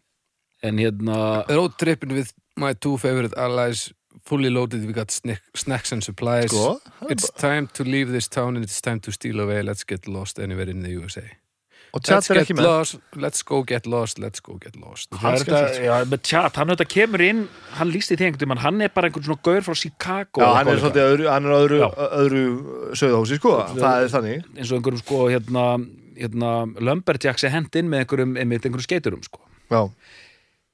En hérna Road tripping with my two favorite allies Fully loaded, we got snack, snacks and supplies. Sko, It's time to leave this town and it's time to steal away. Let's get lost anywhere in the USA Let's get lost, let's go get lost. Let's go get lost. Það Hann auðvitað kemur inn hann lísti því einhvern veginn, hann er bara einhvern svona gaur frá Chicago. Já, og hann er svolítið öðru, hann er öðru, öðru sögðahúsi, sko, það er þannig. eins og einhverjum sko hérna, hérna Lumberjacks er hent inn með einhverjum, einmitt einhverjum skeiturum sko. Já,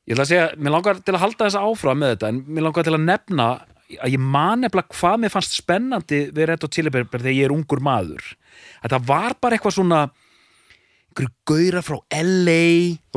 ég ætla að segja, mér langar til að halda þess áfram með þetta en mér langar til að nefna að ég man nefnilega hvað mér fannst spennandi við Red Hot Chili Peppers þegar ég er ungur maður. Að það var bara eitthvað svona einhverju gaura frá LA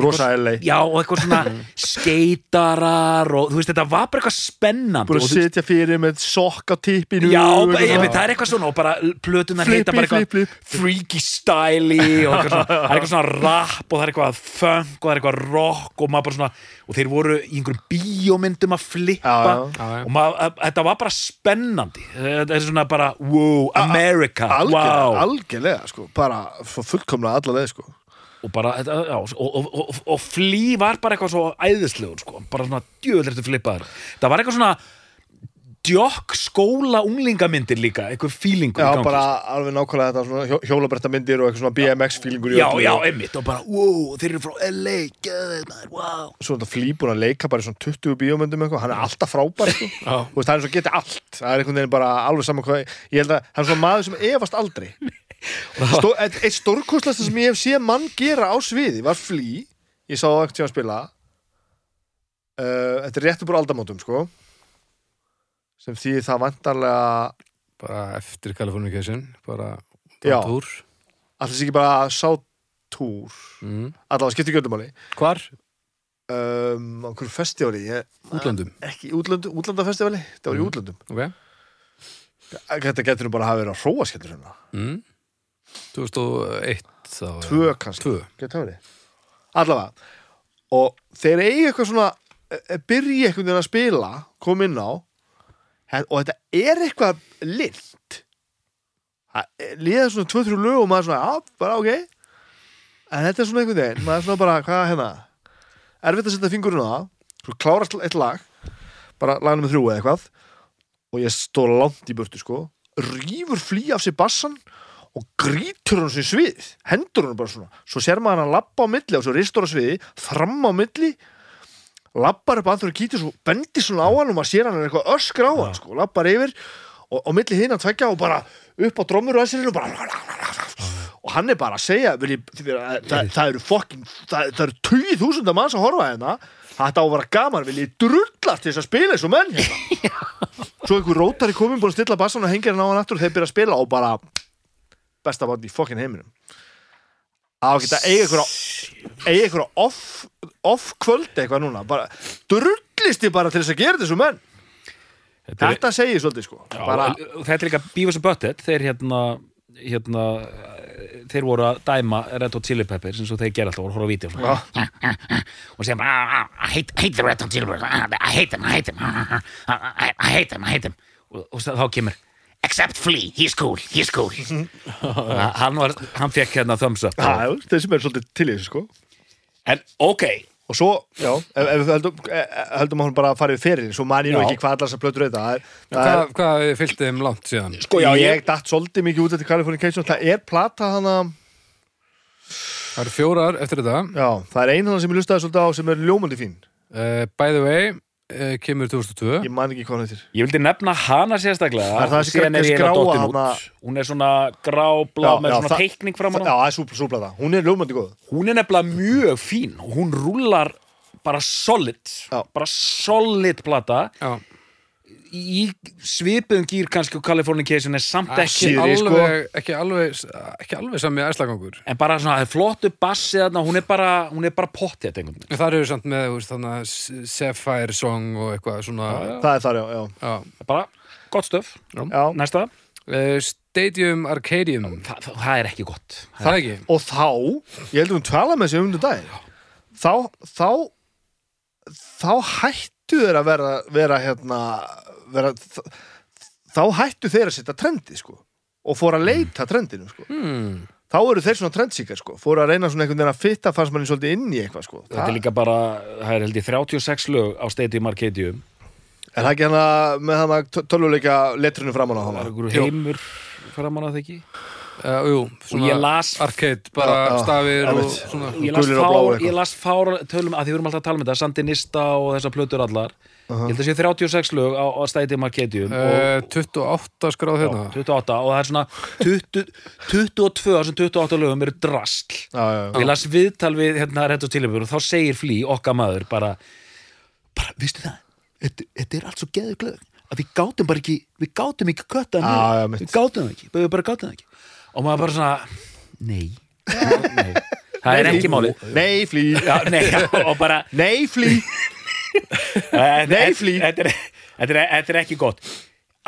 rosa LA já og eitthvað svona skeitarar og þú veist þetta var bara eitthvað spennandi Búin og að þú sitja fyrir með sokk á tippinu já, og bara, eitthvað ég, veit, það er eitthvað svona og bara plötunar Flippi, heita bara eitthvað flip, flip. freaky styli og eitthvað svona, það er eitthvað svona rap og það er eitthvað funk og það er eitthvað rock og maður bara svona, og þeir voru í einhverjum bíómyndum að flippa Já, já. Já, já. og maður, að- þetta var bara spennandi þetta er svona bara, wow, America Algjörlega, wow, algjörlega, sko, bara f- fullkomlega alla leið, sko og bara, þetta, já, og, og, og, og flý var bara eitthvað svo æðislegur sko, bara svona djöðlertu flippaður. Það var eitthvað svona djokk skóla unglingamyndir líka eitthvað fílingur Já, bara alveg nákvæmlega þetta svona hjó, hjólabrætta myndir og eitthvað svona BMX-fílingur í já, já, og einmitt og bara, wow, þeir eru frá LA gæðið maður, wow. Svo þetta flý búin að leika bara í svona 20 bíómyndum eitthvað, hann er alltaf frábær, sko. Veist, hann er svo getið allt Það er einhvern veginn bara alveg saman hvað Ég held að hann er svona maður sem efast aldrei Stó, Eitt, stórkostlasta sem ég hef séð mann gera á sviði var flý Ég sá það ekkert að spila uh, Þetta er réttu bara aldamótum, sko sem því það vantarlega Bara eftir Californication Bara Já. túr Alltaf sé ekki bara sá túr mm. Allavega skipti ekki öllum máli Hvar? um, á einhverju festivali ég, Útlöndum ekki útlöndu, útlandafestivali það var í Mm. útlöndum Ok þetta getur nú bara að hafa verið á hróaskellur hérna. mm. 2001 þá tvö kannski. Tvö. Getur það verið allavega. Og þeir eigi eitthvað svona e- e- byrja einhvern veginn að spila kom inn á he- og þetta er eitthvað lind líða svona tvö-þrjú lög og maður svona, já, bara ok. En þetta er svona einhvern veginn maður er svona bara, hvað hérna? Erfitt að setja fingurinn á það. Svo klárast eitt lag bara lagnum með þrjú eða eitthvað. Og ég stóð langt í burtu sko. Rýfur flý af sér bassan og grítur hann sér svið hendur hann bara svona. Svo sér maður hann lappa á milli og svo ristur á sviði fram á milli lappar upp að hann kýtur svo bendir svona á hann og maður sér hann er eitthvað öskra á hann sko, lappar yfir og, og milli hinn að tvekja og bara upp á drömmur og þessir og bara og hann er bara að segja ég, það, það, eru fokkin það, það eru tugið þúsunda manns að horfa hérna. Þetta á að vera gaman, vil ég drullast þess að spila eins og menn hérna. Svo einhver rótari komin búin að stilla bassan og hengir hann á hann aftur og þeir byrja að spila og bara besta band í fokkin heiminum. Að geta eiga einhverja off, off kvöld eitthvað núna. Bara drullist ég bara til þess að gera þessu menn. Þetta þetta segir svolítið sko. Já, bara, og þetta er líka Beavis and Butthead. Þeir hérna, hérna þeir voru að dæma Red Hot Chili Peppers eins og þeir gera alltaf að horfa á vídeo og segja bara "Ah, ah, I hate, hate the Red Hot Chili Peppers. Ah, I hate them, I hate them. Ah, ah, ah, I, I hate them, I hate them. Og, og þá kemur Except Flea, he's cool, he's cool. Hann, var, hann fekk hérna thumbs up. Já, þeir sem er svolítið til í þessu sko. En ok, og svo, já, ef, ef við höldum, eh, eh, höldum að hún bara farið fyrir svo man ég nú ekki hvað allar þessar plötur þetta það það Hvað, hvað fylgdi þeim langt síðan? sko, já, ég datt svolítið mikið út eftir Californication, það er plata hana Það eru fjórar eftir þetta. Já, það er ein hana sem ég lustaði svolítið á sem er ljómandi fín. Uh, By the way, uh, kemur 2002 ég man ekki hvað hann heitir. Ég vildi nefna hana sérstaklega. Það er það sem síðan er gráa hana- út hún er svona gráblá Já, með já, svona það- teikning fram á. Já, það er súpl, súplata, hún er ljómandi góð. Hún er nefnilega mjög fín. Og hún rúlar bara solid. Já. bara solid plata. Já, í svipuðum gýr kannski og Californication er samt ekki ekki sko. alveg, ekki alveg ekki alveg sami æslagangur. En bara svona, það er flottu bassi þarna, hún er bara, hún er bara pottið einhvern veginn. það eru samt með þú veist, þannig að Sapphire Song og eitthvað svona það er þar, já, já, já. bara gott stöf, já. næsta. Uh, Stadium Arcadium. Þa, það, það er ekki gott. Það er ekki. Og þá, ég heldur hún tala með þessi um þetta þá, þá þá hættu þeir að vera, vera hérna vera, þá hættu þeir að setja trendi sko og fór að leita trendinu sko. Hmm. þá eru þeir svona trendsíkar sko fór að reyna svona einhvern veginn að fitta fannst manni svolítið inn í eitthvað sko. Þetta er líka bara, það er held ég 36 lög á Stadium Arcadium er það ekki hana með hana tölvuleika letrinu framan á það hana er einhverju heimur framan að það ekki? Uh, jú, svona ég las- arcade, bara já, stafir og einmitt. svona. Ég las, og fár, ég las fár tölum að því við erum alltaf að tala um þetta Sandinista og þessar plötur allar ég held að sé 36 lög á, á Stadium Arcadium uh, 28 skráð hérna. og 28 og það er svona 20, 22 af þessum 28 lögum eru drastl já, já, já. og ég las viðtal við hérna rétt og tilibur og þá segir Flý, okkar maður bara, bara, vistu það? Þetta, þetta er allt svo geður glöð að við gátum bara ekki, við gátum ekki kötta Já, já, niður, mitt. við gátum það ekki við bara gátum ekki. Og maður bara svona, nei, nei. það er ekki máli nei flý, já, nei, já, og bara nei flý Þetta- Nei, Flea. þetta er, ekki gott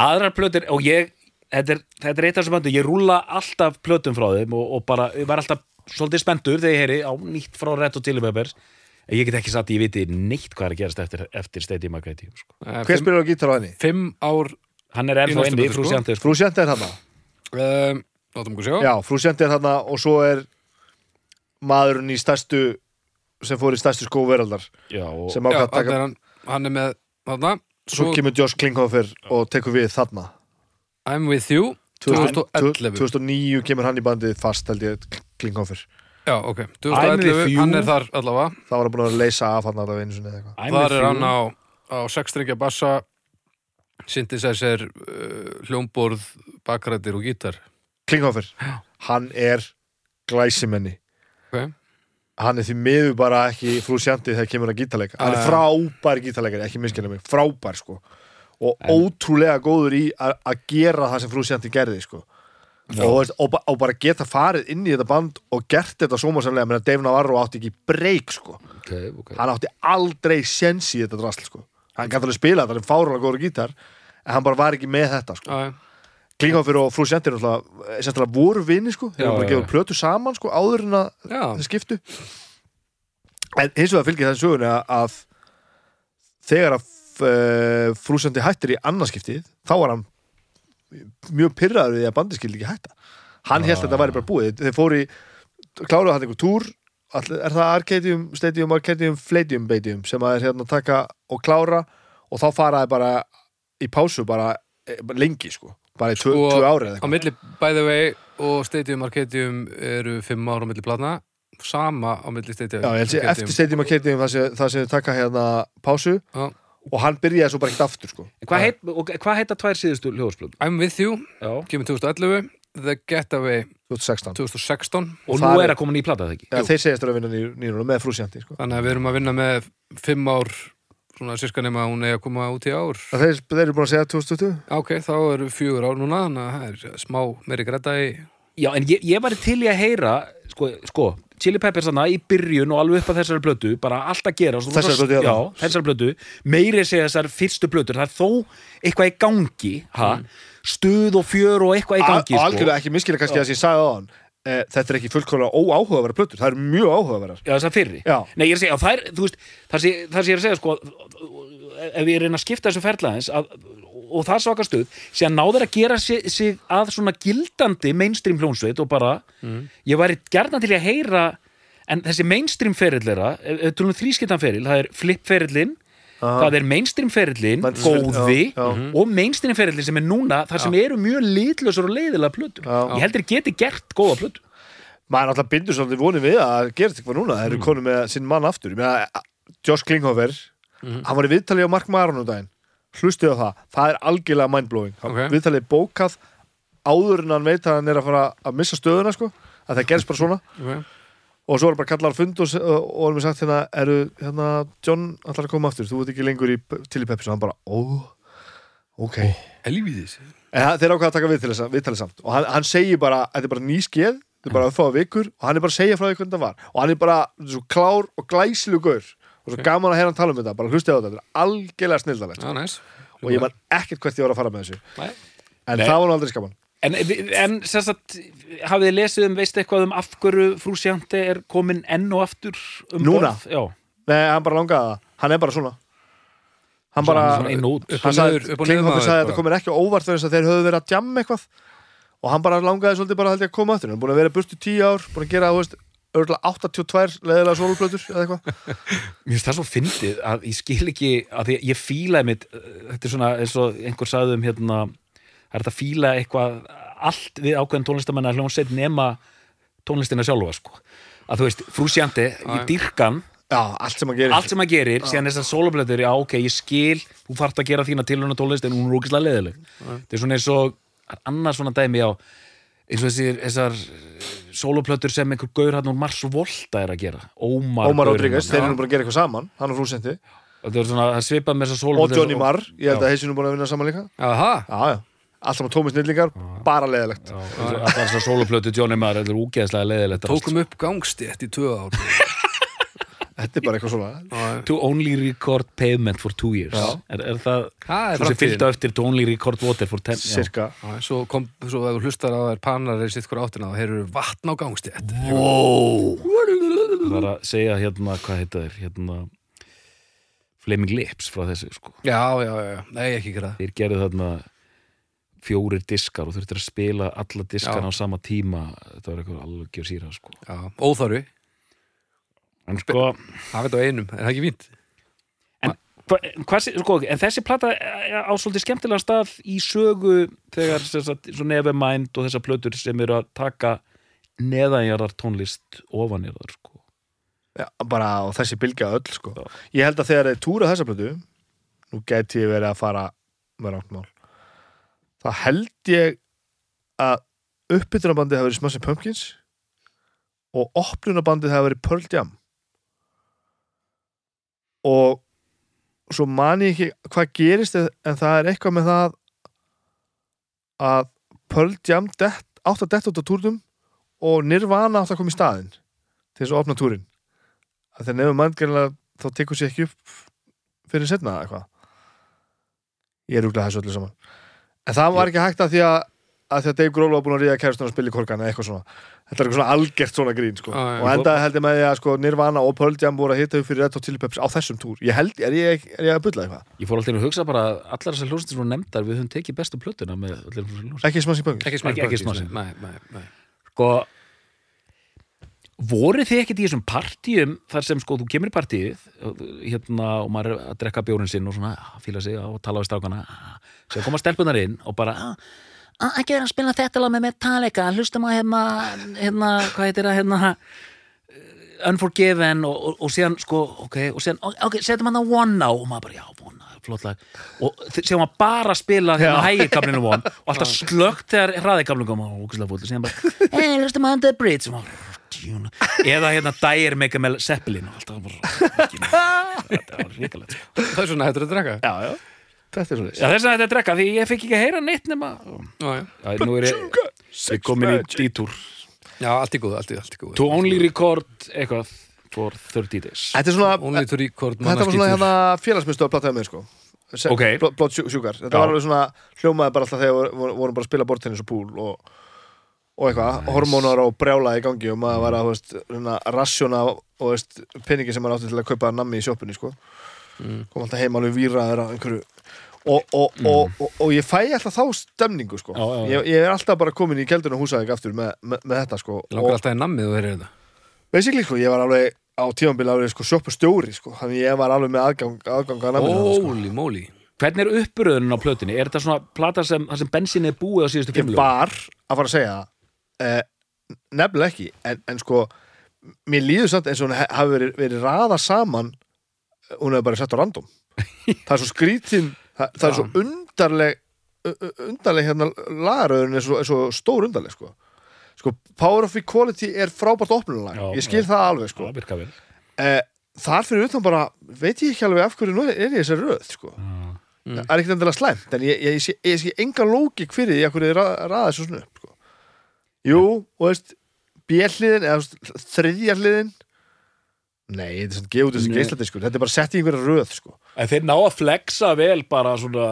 aðrar plötur og ég þetta er, þetta er eitt af þessum böndu, ég rúla alltaf plötum frá þeim og, og bara, ég var alltaf svolítið spenntur þegar ég heyri á nýtt frá Red og Chili Peppers en ég get ekki satt, ég viti neitt hvað er að gerast eftir, eftir Stadium Arcadium sko. uh, hver spyrir á gítar á henni? fimm ár hann er ennþá inni, frú sko. Sjandi sko. frú Sjöndi er þarna uh, látum okkur sjá já, frú Sjöndi er þarna og svo er maðurinn í stærstu sem fór í stærstu skó veraldar Já, og, sem hann, taka er hann, hann er með þarna svo svo kemur Josh Klinghoffer og tekur við þarna I'm with you 2011 2009 kemur hann í bandið fast held ég Klinghoffer Já, ok, I'm with 2011, you. hann er þar allavega þá var hann búin að leysa af hann allavega einu sinni eða eitthvað I'm Þar er hann á, á sexstrengja bassa synthesizer, uh, hljómborð bakrættir og gítar Klinghoffer, hann er glæsimenni Ok, hann er því miður bara ekki frú Sjöndi þegar kemur að gítarleika. Hann er Ah. frábær gítarleikari, ekki minnskjæna mig frábær sko. Og ótrúlega góður í að gera það sem frú Sjöndi gerði sko. Og, og, og bara geta farið inn í þetta band og gert þetta sómasamlega menn að Dave Navarro átti ekki breyk sko. Okay, okay. hann átti aldrei sjens í þetta drasl sko. Hann gæti alveg spila þetta, hann er fárulega góður gítar en hann bara var ekki með þetta sko. Já, Klinghoffer og frú náttúrulega sérstaklega voru vini sko, þeir eru bara já. plötu saman sko áður en að þeir skiptu. En hins vegar fylgir þessi sögunni að, þegar að uh, frúsandi hættir í annarskiptið þá var hann mjög pyrraður við að bandi skildi ekki hætta. Hann held að þetta væri bara búið. Þeir fóru í, kláruðu hann einhver túr er það Arcadium, Stadium, Arcadium Fladium, Badium sem að er hérna að taka og klára og þá faraði bara í pásu bara eh, bara lengi sko, bara í tvö, Sko, tvö ári eða á eitthvað milli by the way og Stadium Arcadium eru fimm ára á milli platna sama á milli Stadium Já, ég held sér eftir Stadium Arcadium það sem, þau taka hérna pásu Já. og hann byrjaði svo bara ekkert aftur sko. hvað, heit, og hvað heita tvær síðustu hljóðsplötum? I'm with you, kemur 2011 The Getaway 2016 2016 og það nú er- að koma ný plata það ekki? ja, þeir segjast að vinna nýruna með frúsjandi sko. þannig að við erum að vinna með fimm ár svona sirka nema að hún er að koma út í ár þeir, þeir eru búin að segja 2020 ok, þá eru fjögur ár núna þannig að það er smá meiri græta í Já, en ég, ég var til í að heyra sko, sko Chili Peppers þarna í byrjun og alveg upp að þessari blötu bara allt að gera svo- Þessari plötu, já. þessari blötu, meiri segja þessar fyrstu blötur, það er þó eitthvað í gangi ha? stuð og fjör og eitthvað í gangi sko. algjörlega ekki miskilja kannski að ég sagði á hann e, þetta er ekki fullkomlega óáhugaverða plötur það eru mjög áhugaverðar. Já, þessar fyrri. Já. Nei, ég er að segja, það er, þú veist, það sé, það sé ég er að segja, sko ef ég reyna að skipta þessu ferlaðins að, og það er svaka stuð, sé að náður að gera sig, sig að svona gildandi mainstream hljónsveit og bara ég væri gerna til að heyra en þessi mainstream ferillera ef ef við tölum þrískiptan feril, það er flip ferillin það er mainstream ferillin Mainstream, góði já, já. og mainstream ferillin sem er núna þar sem eru mjög litlösur og leiðilega plötur Já. ég heldur geti gert góða plötur maður náttúrulega bindur svolítið vonið við að þetta eitthvað núna þeir eru Mm. konum með sinn mann aftur meina, Josh Klinghoffer Mhm. hann var í viðtali á Mark Maron um daginn hlustið á það, það er algjörlega mindblowing Ok. okay. viðtalið bókað áður en hann veit að hann er að fara að missa stöðuna sko, að það gerst bara svona okay. Og svo er bara kallar fund og, og, erum við sagt hérna, eru hérna, John allar að koma aftur, þú veit ekki lengur í Tilly Peppis og hann bara, ó ok. Helvíðis þeir ákveða að taka viðtalið sam- viðtalið samt. Og hann, hann segir bara, þetta er bara ný skeð þetta er bara að fá vikur. Og hann er bara að segja frá því hvernig það var. Og hann er bara svo klár og glæsilu gaur. Og svo gaman að hann tala um þetta. Bara hlustið á þetta, þetta er algjörlega snildalegt Já, næs. Og ég man ekkert hvert ég var að fara með þessu. Nei. en Nei. það var aldrei skaman En, en sem sagt, hafið þið lesið um, veistu eitthvað um af hverju frú Sjante er komin enn og aftur um Núna? borð? Já, Nei, hann bara langaði það, hann er bara svona. Hann bara hann sagði, Klinghoffi sagði að bara. þetta komir ekki óvart þegar þess að þeir höfðu verið að jamma eitthvað. Og hann bara langaði svolítið bara að koma aftur. Hann er búin að vera burtu í tíu ár, búin að gera þú veist, örgulega 82 leðilega sólplötur eða eitthvað. Mér finnst það svo fyndið að ég skil ekki að ég fílaði mitt uh, þetta er svona eins og einhver sagði um hérna, það er þetta að fíla eitthvað allt við ákveðin tónlistamenn að hljónsett nema tónlistina sjálfa sko. að þú veist, frú Sjante, ég dýrkan Já, allt sem hann gerir. allt sem maður gerir, síðan þessar soloplötur já ok, ég skil, þú þarft að gera þína tilhörna tónlist en hún er ógislega leðileg þetta er svona eins og, annars svona dæmi já, eins og þessir, þessar soloplötur sem einhver gaur hann úr Mars Volta er að gera. Ómar, Ómar Rodríguez, þeir eru bara að gera eitthvað saman hann og þessar og soloplötur Johnny Marr, ég held að heisinu búin að vinna saman líka. Aha, Já, já, allt saman tómi snillingar, bara leðilegt alltaf þessar soloplötu Johnny Marr, þetta er úgeðslega leðilegt tókum upp gangstétt í tvö ár. Þetta er bara eitthvað svona. To only record pavement for two years. Er, er það, er sem fylgta eftir to only record water for ten. Cirka Já, Svo kom, svo ef þú hlustar á þær panar er sitt hver áttina og þeir eru vatn á gangstétt Wow. Það er að segja hérna, hvað heita þeir? Hérna Flaming Lips frá þessu sko. Já, já, já, já, nei, ekki gera það. Þeir gerðu þarna fjórir diskar og þurftir að spila alla diskana Já. á sama tíma þetta var eitthvað algjör síra sko. Já, óþarfi, en sko, hafa þetta á einum, er það ekki fínt? hva, hvað, sé- sko en þessi plata á svolítið skemmtilega stað í sögu þegar sem sagt, svo Nevermind og þessar plötur sem eru að taka neðanjarðar tónlist ofanjarðar sko. Já, bara á þessi bylgja öll sko. Ég held að þegar þeir túra þessa plötu nú gæti ég verið að fara með rátt mál þá held ég að uppbytunarbandið hafi verið Smashing Pumpkins og opnunarbandið hafi verið Pearl Jam. Og svo man ég ekki hvað gerist en það er eitthvað með það að Pearl Jam átt að detta út á túrnum og Nirvana átt að koma í staðinn til þess að opna túrin. Að þeir nefnum manngjörlega þá tekur sér ekki upp fyrir setna eitthvað. Ég er úrlega þessu öllu saman en það var ekki hægt að því að að því að Dave Grohl var búin að ríða kærastunum að spila í korkan eða eitthvað svona. Þetta er eitthvað svona algert svona grín sko. Já. og endaði held ég með því að sko, Nirvana og Pearl Jam voru að hitta upp fyrir Red Hot Chili Peppers á þessum túr. Ég held, er ég, er ég að bulla eitthvað? Ég fór alltaf inn að hugsa bara að allar þessar sem voru nefndar við höfum tekið bestu plötuna með allir þessar hljómsveitir ekki Smashing Pumpkins. Ekki smá Ekki- ekki Smashing. Nei, nei, nei sko voru þið ekkert í þessum partíum þar sem sko þú kemur í partíið hérna og maður er að drekka bjórin sinn og svona fíla sig og tala við strákana svo koma stelpunar inn og bara ah, ah, ekki vera að spila þetta lag með Metallica hlustum að hérna, hérna hvað heitir það hérna uh, Unforgiven og, og, og síðan sko ok, og síðan, ok, setjum hann á One Now. Og maður bara, já, One Now, flott lag. Og síðan maður bara að spila hérna hægikablinu One og alltaf slögt þegar hraðikablinu kom og ógæslega fótið, síðan bara hey, hlustum að Under the Bridge. Og maður, djúna. eða hérna Dyer Mega Mel Zeppelin og alltaf bara þetta var ríkalegt sko. Það er svona hættur að drekka. Já, já, þetta er svona Já, þess að þetta er drekka því ég fikk ekki að heyra neitt nema Já, já, Já, nú er ég, ég komin í dítúr já allt í góð, allt í, allt góð To only record eitthvað for 30 days. Þetta er svona, Only to record þetta var svona hérna félagsmyndstöð að plattaði með sko. Se- Ok. Blóð blóð sjú- sjúkar, þetta Já. var alveg svona hljómaði bara alltaf þegar vorum bara að spila bortennis og púl og, og eitthvað, hormónar og brjála í gangi og maður var að, þú veist, svona, rassjóna og, þú veist, peningi sem maður átti til að kaupa nammi í sjoppunni, sko. Kom alltaf heim alveg víraður á einhverju. Og, og, og, og, og ég fæ alltaf þá stemningu, sko. Já, já, já. Ég, ég er alltaf bara komin í keldurinn og húsaðing aftur með, með, með þetta, sko. Langar alltaf í og þeir eru þetta? Basically, sko, ég var alveg á tímambili alveg, sko, sjoppustjóri, sko. Þannig ég var alveg með aðgang, aðgang að namminu sko. Hvernig er uppröðunin á plötunni? Er þetta svona plata sem, sem bensin er búið á síðustu ég fimm lögum? var að fara að segja það eh, nefnilega ekki en, en sko, mér líður samt eins og hún hafi verið, verið raða saman hún hefur bara sett á random. Það er svo skrítin það, það er Já. svo undarleg undarleg hérna lagaröðun er er svo stór undarleg sko. Sko, Power of Equality er frábært opnulag Já, ég skil já. það alveg sko. Vel. Eh, þar fyrir utan bara, veit ég ekki alveg af hverju nú er, ég þessi röð sko. Það er ekkert endilega slæmt en ég, ég, ég, sé, ég sé enga lógik fyrir því að hverju þið ra- raða þessu sko. Jú, og veist bjelliðin, eða þú veist, þriðja hliðin. Nei, þetta er svona gefið út þessi geisladiskur, þetta er bara sett í einhverja röð sko. En þeir ná að flexa vel bara svona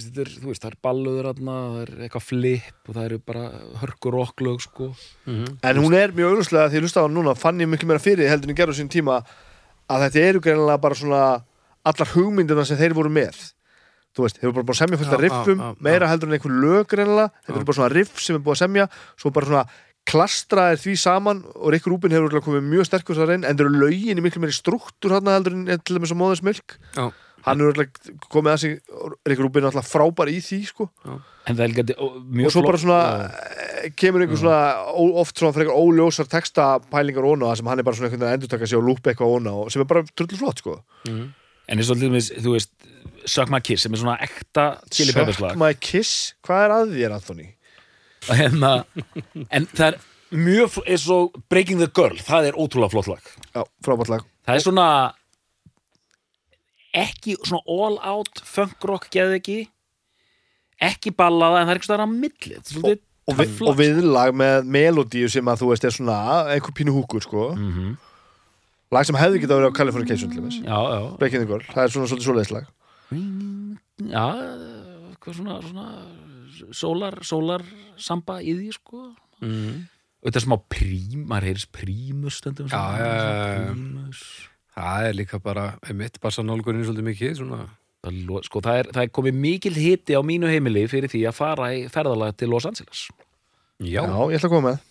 þetta er, þú veist, það er balluður þarna, það er eitthvað flip og það eru bara hörkur rocklög sko. en hún er mjög auðvitað því að hlusta á hann núna fann ég miklu meira fyrir heldur en ég gerði á sín tíma að þetta eru greinilega bara svona allar hugmyndina sem þeir voru með þú veist, þeir eru bara búin að semja fullt af Já, riffum já, já, já. meira heldur en einhver lög greinilega. Þetta eru bara svona riff sem er búið að semja svo bara svona klastraðir því saman og Rikkur Rúbin hefur komið mjög sterkur þar einn en þeir eru lögin í miklu meiri struktúr hann heldur en til dæmis á Móðins Milk. Já. hann er komið að sig Rikkur Rúbin er alltaf frábær í því sko. Er líka ó, mjög og svo bara svona eh, kemur einhver svona ó, oft svona frekar óljósar textapælingar óna sem hann er bara svona einhvern veginn að endurtaka sig og lúpa eitthvað óna og sem er bara trullu flott sko En eins og til dæmis, þú veist Suck My Kiss sem er svona ekta chili peppers Suck lag my kiss, hvað er að þér Anthony? en, en það er mjög eins og Breaking the Girl, það er ótrúlega flott lag. Já, frábært lag. Það er svona ekki svona all out funk rock geðu ekki ekki ballaða en það er eitthvað stæðan á milli. Þetta er svolítið og, og viðlag með melodíu sem að þú veist er svona einhver pínu húkur sko. Mhm. Lag sem hefði getað verið á Californication til þess Já, já, Breaking the Girl, það er svona svolítið svoleiðis lag. Já hvað svona, svona sólar, sólar samba í því sko. Mm. er smá prím, maður heyris prímus stundum Já, svona, já, já, já. prímus. Það er líka bara, einmitt, bassa nálgurinn svolítið mikið, svona. Sko, það, er, það er komið mikil hiti á mínu heimili fyrir því að fara í ferðalag til Los Angeles. Já, Já, ég ætla að koma með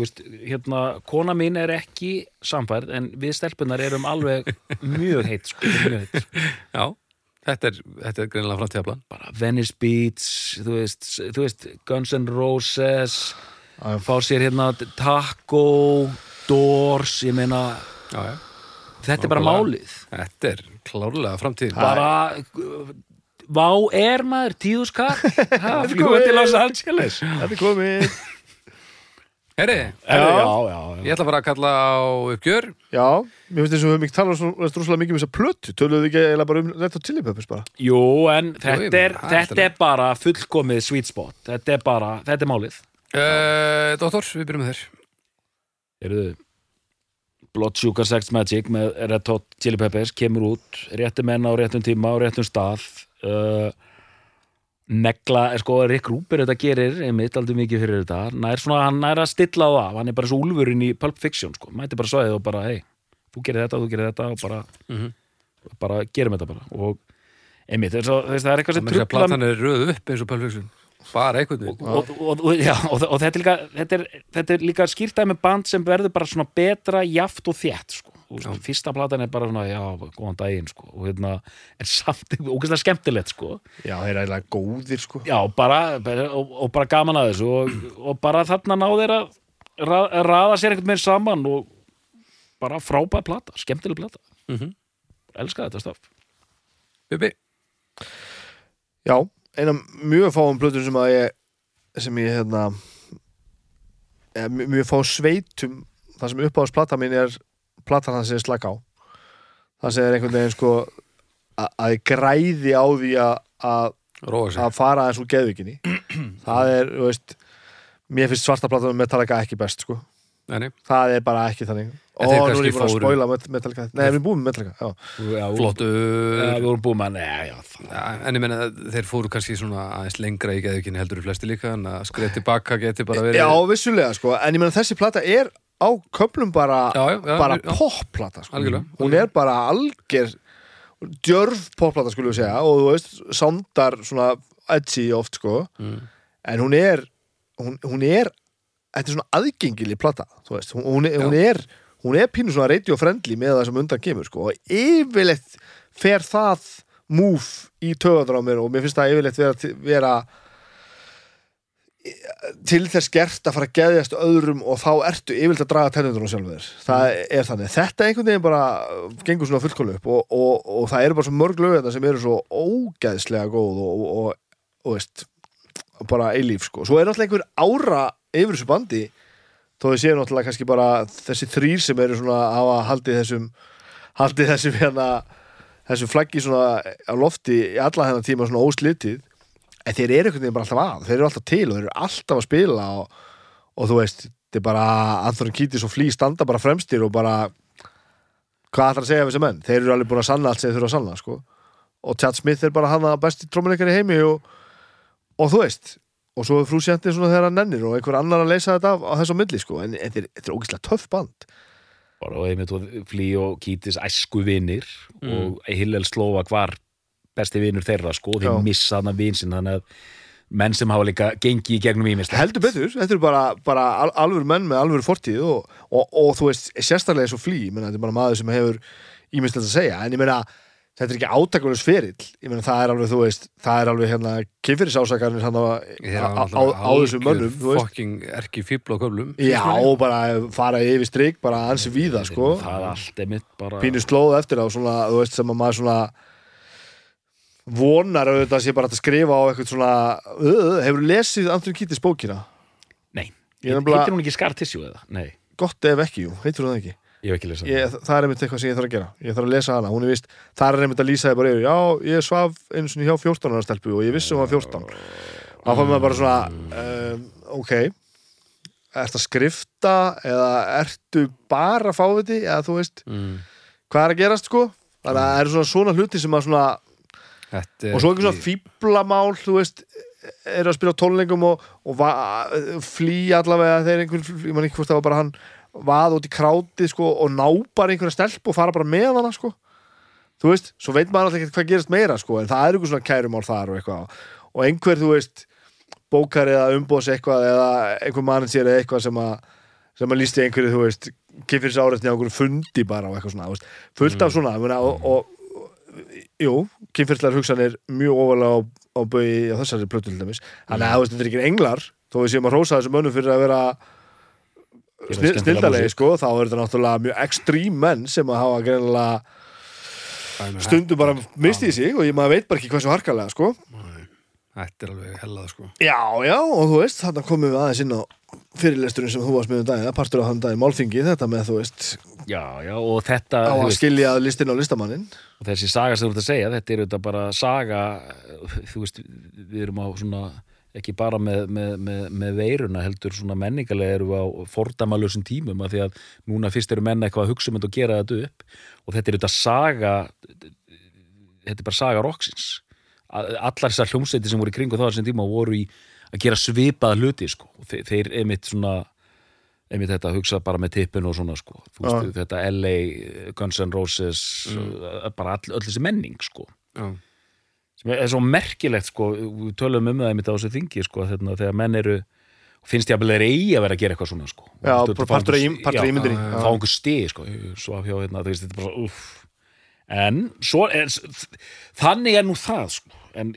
veist, hérna, kona mín er ekki samfærð en við stelpunar erum alveg mjög heitt, sko, mjög heitt. já. Þetta er, þetta er greinilega framtíðaplan bara Venice Beach þú veist, þú veist Guns N' Roses Já, fá sér hérna Taco Doors, ég meina Já, já. þetta er bara málið. Þetta er klárlega framtíð. Bara Vá er maður, tíðuskall fljúa komið. til Los Angeles. Þetta er komið Herri, já, já, já, ég ætla bara að kalla á uppgjör. Já, mér finnst þess að við höfum ekki talað svo mikið um þessa plötu. Töluðu ekki eiginlega bara um Chili Peppers bara? Jú, en þetta meina, er, þetta er bara fullkomið sweet spot. Þetta er bara, þetta er málið. Uh, Dóttor, við byrjum með þér. Eruðu Blood Sugar Sex Magic með Red Hot Chili Peppers kemur út, rétti menn á réttum tíma á réttum stað. Uh, negla, sko Rick Rúber þetta gerir, einmitt, aldrei mikið fyrir þetta. Er svona, hann er að stilla á það hann er bara svo úlfurinn í Pulp Fiction, sko. Mæti bara svæðið og bara, hei, þú gerir þetta, þú gerir þetta og bara, Mhm. bara gerum þetta bara. Og einmitt, þess að, það er eitthvað sem trublar platan er röð upp eins og Pölfjöksun Bara einhvern veginn. Og, og, og, já, og, þetta, er líka, þetta, er, þetta er líka skýrtaði með band sem verður bara svona betra, jaft og þétt sko. Veist, fyrsta platan er bara svona já, góðan daginn sko. og hérna, en samt ógæslega skemmtilegt sko. Já, þeir eru eiginlega góðir sko já, bara, bara og, og bara gaman að þessu og, og bara þarna ná þeir að ra- raða sér einhvern veginn saman og bara frábæð plata, skemmtileg plata Mhm. elska þetta staf Bibi, Já, eina mjög fáum plötur sem að ég sem ég hérna eða, mjög, fá sveitum það sem uppáðast plata mín er platan það ég slaka á. Það sem er einhvern veginn sko að, græði á því að, að, fara eins úr geðvikinni það er, þú veist mér finnst svarta platan með Metallica ekki best sko. Nei, nei, það er bara ekki þannig. Og nú er kannski ég búin að Met- Metallica. Nei, við erum búin með Metallica já. já, flottu já, við vorum búin með, en ég meina þeir fóru kannski svona aðeins lengra í geðukinni heldur í flesti líka en að skreið tilbaka geti bara verið já, vissulega sko. En ég meina þessi plata er á köplum bara, Já, já, bara popplata sko. Hún er bara alger djörf popplata skulum við segja og þú veist, soundar svona edgy oft sko. Mm. en hún er hún, hún er, þetta er svona aðgengileg plata, þú veist, hún, hún, er, hún er hún er pínu svona radio friendly með það sem undan kemur sko. Og yfirleitt fer það move í mér og mér finnst það yfirleitt vera, vera til þess gert að fara að geðjast öðrum og þá ertu yfirleitt að draga tennundur á sjálfur þér. Það er þannig, þetta einhvern veginn bara gengur svona fullkólu upp og, og, og það eru bara svo mörg lög þetta sem eru svo ógeðslega góð og, og, og, og veist bara eilíf sko, svo er náttúrulega einhver ára yfir þessu bandi þó þau séu náttúrulega kannski bara þessi þrýr sem eru svona að hafa haldið þessum haldið þessum hérna þessu flaggi svona á lofti í alla hennar tíma svona óslitið en þeir eru einhvern veginn bara alltaf að þeir eru alltaf til og þeir eru alltaf að spila og, og þú veist, þetta er bara Anthony Kiedis og Flea standa bara fremstir og bara hvað ætlar að segja við þessi menn þeir eru alveg búin að sanna allt sem þeir þurfa að sanna sko. og Chad Smith er bara hann að besti trómuleikar í heimi og, og þú veist og svo er frúsjandi svona þegar hann nennir og einhver annar að leysa þetta á, á þessu milli sko. en þetta er, þetta er ógeðslega töff band bara og einmitt og Flí og Kítis æsku vinir og Hillel Slovak var besti vinur þeirra sko, og Já. þeir missa hana vin sinn þannig að menn sem hafa líka gengið í gegnum ímislegt heldur betur, þetta eru bara, bara al alvöru menn með alvöru fortíð og, og, og þú veist, sérstaklega eins og flý menna, þetta er bara maður sem hefur ímislegt að segja en ég meina, þetta er ekki átakulegs ferill ég meina, það er alveg, þú veist það er alveg hérna, kynfyrirsásakarnir hann á, Þeir á, á, á þessum mönnum, Fokking erki fíbl á köflum já, og bara fara yfir strik bara ansi víða, sko. það er allt einmitt bara pínu slóð eftir á, svona, þú veist, sem að maður svona vonar auðvitað að sé bara hægt að skrifa á eitthvað svona uh, hefur lesið Anthony Kittis bókina? nei, Ég heitir hún ekki Scar Tissue eða? nei, Gott ef ekki, jú, heitur hún það ekki? Ég hef ekki lesað ég, það er einmitt eitthvað sem ég þarf að gera. Ég þarf að lesa hana, hún er vist það er einmitt að lýsa þið bara yfir, já, ég svaf einu sinni hjá 14 ára stelpu og ég vissi hún var 14 þá fann maður bara svona um, ok. Ertu að skrifta eða ertu bara fáviti? Eða þú veist, mm. hvað er að gerast sko? Þannig að það eru svona svona hluti sem að svona Þetta og svo einhver svona fíblamál þú veist, eru að spila á tónleikum og, og va, flý allavega þegar einhver, ég man ekki hvort það var bara hann vað út í krátið sko og ná bara einhverja stelp og fara bara með hana sko. Þú veist, svo veit maður alltaf ekki hvað gerist meira sko, en það er einhver svona kærumál þar og eitthvað. Og einhver, þú veist bókar eða umbóðs eitthvað eða einhver manager eða eitthvað sem að sem að lísti einhverju, þú veist kifir þess áreitni á einhverju fundi bara og eitthvað svona, fullt af svona mm. og, og, og, jú, kynfyrslar hugsanir mjög ofalega á, á bauði á þessari plötu til dæmis. Þannig að veist, þetta er ekki englar. Þó við séum að rósa þessum mönnum fyrir að vera snill, snildalegi sko, þá er þetta náttúrulega mjög ekstrím menn sem að hafa greinilega stundum bara mistið sig og ég maður veit bara ekki hversu harkalega sko Þetta er alveg hellað sko. Já, já, og þú veist, þarna komum við aðeins inn á fyrirlesturinn sem þú varst með um daginn, partur á þann daginn, málþingi, þetta með, þú veist, já, já, og þetta á að veist, skilja listin á listamannin. og þessi saga sem þú ert að segja, þetta er auðvitað bara saga þú veist, við erum á svona ekki bara með, með, með, með veiruna heldur svona menningarlega erum við á fordamalösum tímum að því að núna fyrst eru menna eitthvað að hugsa um þetta og gera þetta upp. Og þetta er auðvitað saga þetta er bara saga rocksins A- allar þessar hljómsveiti sem voru í kring og þá þessum tíma voru í að gera svipaða hluti sko. þeir, þeir einmitt svona einmitt þetta að hugsa bara með tippin og svona sko. Þú veist, þetta LA, Guns N' Roses bara all, öll þessi menning sko. Já, sem er svo merkilegt sko. við tölum um það einmitt á þessu þingi sko, þegar, þegar menn eru finnst ég að þeir eigi að vera að gera eitthvað svona sko. Já, partur já, Já. fá einhver stið sko. svo hjá hérna, þú veist, þetta er en svo er þannig er nú það sko. En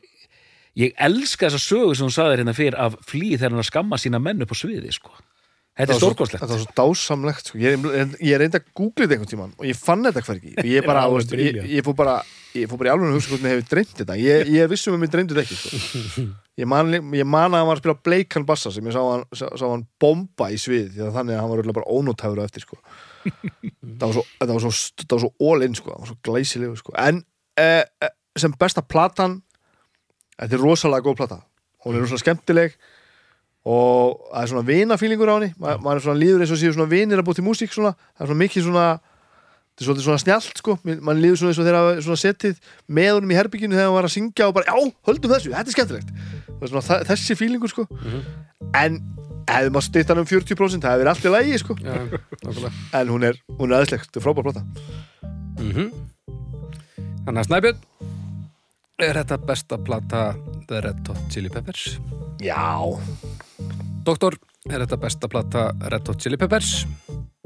ég elska þessa sögu sem hún sagði hérna fyrir af flýð þegar hann að skamma sína menn upp á sviði sko. þetta er stórkostlegt Þetta var svo dásamlegt, sko. Ég, ég, ég reyndi að googla þetta einhvern tímann og ég fann þetta hvergi. Og ég bara, Já, þú veist, ég, ég fór bara, ég fór bara í alveg að hugsa hvernig hefur dreymt þetta. Ég, ég vissum um að mér dreymdi þetta ekki, sko. Ég man, ég man að hann var að spila bleikan bassa sem ég sá hann, sá, sá hann bomba í svið því að þannig að hann var bara ónótæfur á eftir, sko. það var svo, þetta var svo, þetta var svo all in, sko. Það var svo glæsilegu, sko. En eh, eh, sem besta platan, þetta er rosalega góð plata. Hún er rosalega skemmtileg og það er svona vinafílingur á henni. Ma, maður er svona líður eins og séu svona vinir að búið til músík svona, það er svona mikið svona þetta er svolítið svona snjallt sko. Mann líður svona eins og þeirra svona setið með honum í herbygginu þegar hann var að syngja og bara já, höldum þessu, þetta er skemmtilegt. Það er svona, þessi fílingur sko. En hefði maður stytt hann um 40% það verið allt í lægi sko. Nákvæmlega. En hún er, hún er aðeinslegt, þetta er frábær plata. Mm Þannig að Snæbjörn Er þetta besta plata The Red Hot Chili Peppers? já, Doktor, er þetta besta plata Red Hot Chili Peppers?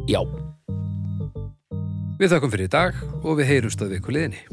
já Við þakkum fyrir í dag og við heyrumst að viku liðinni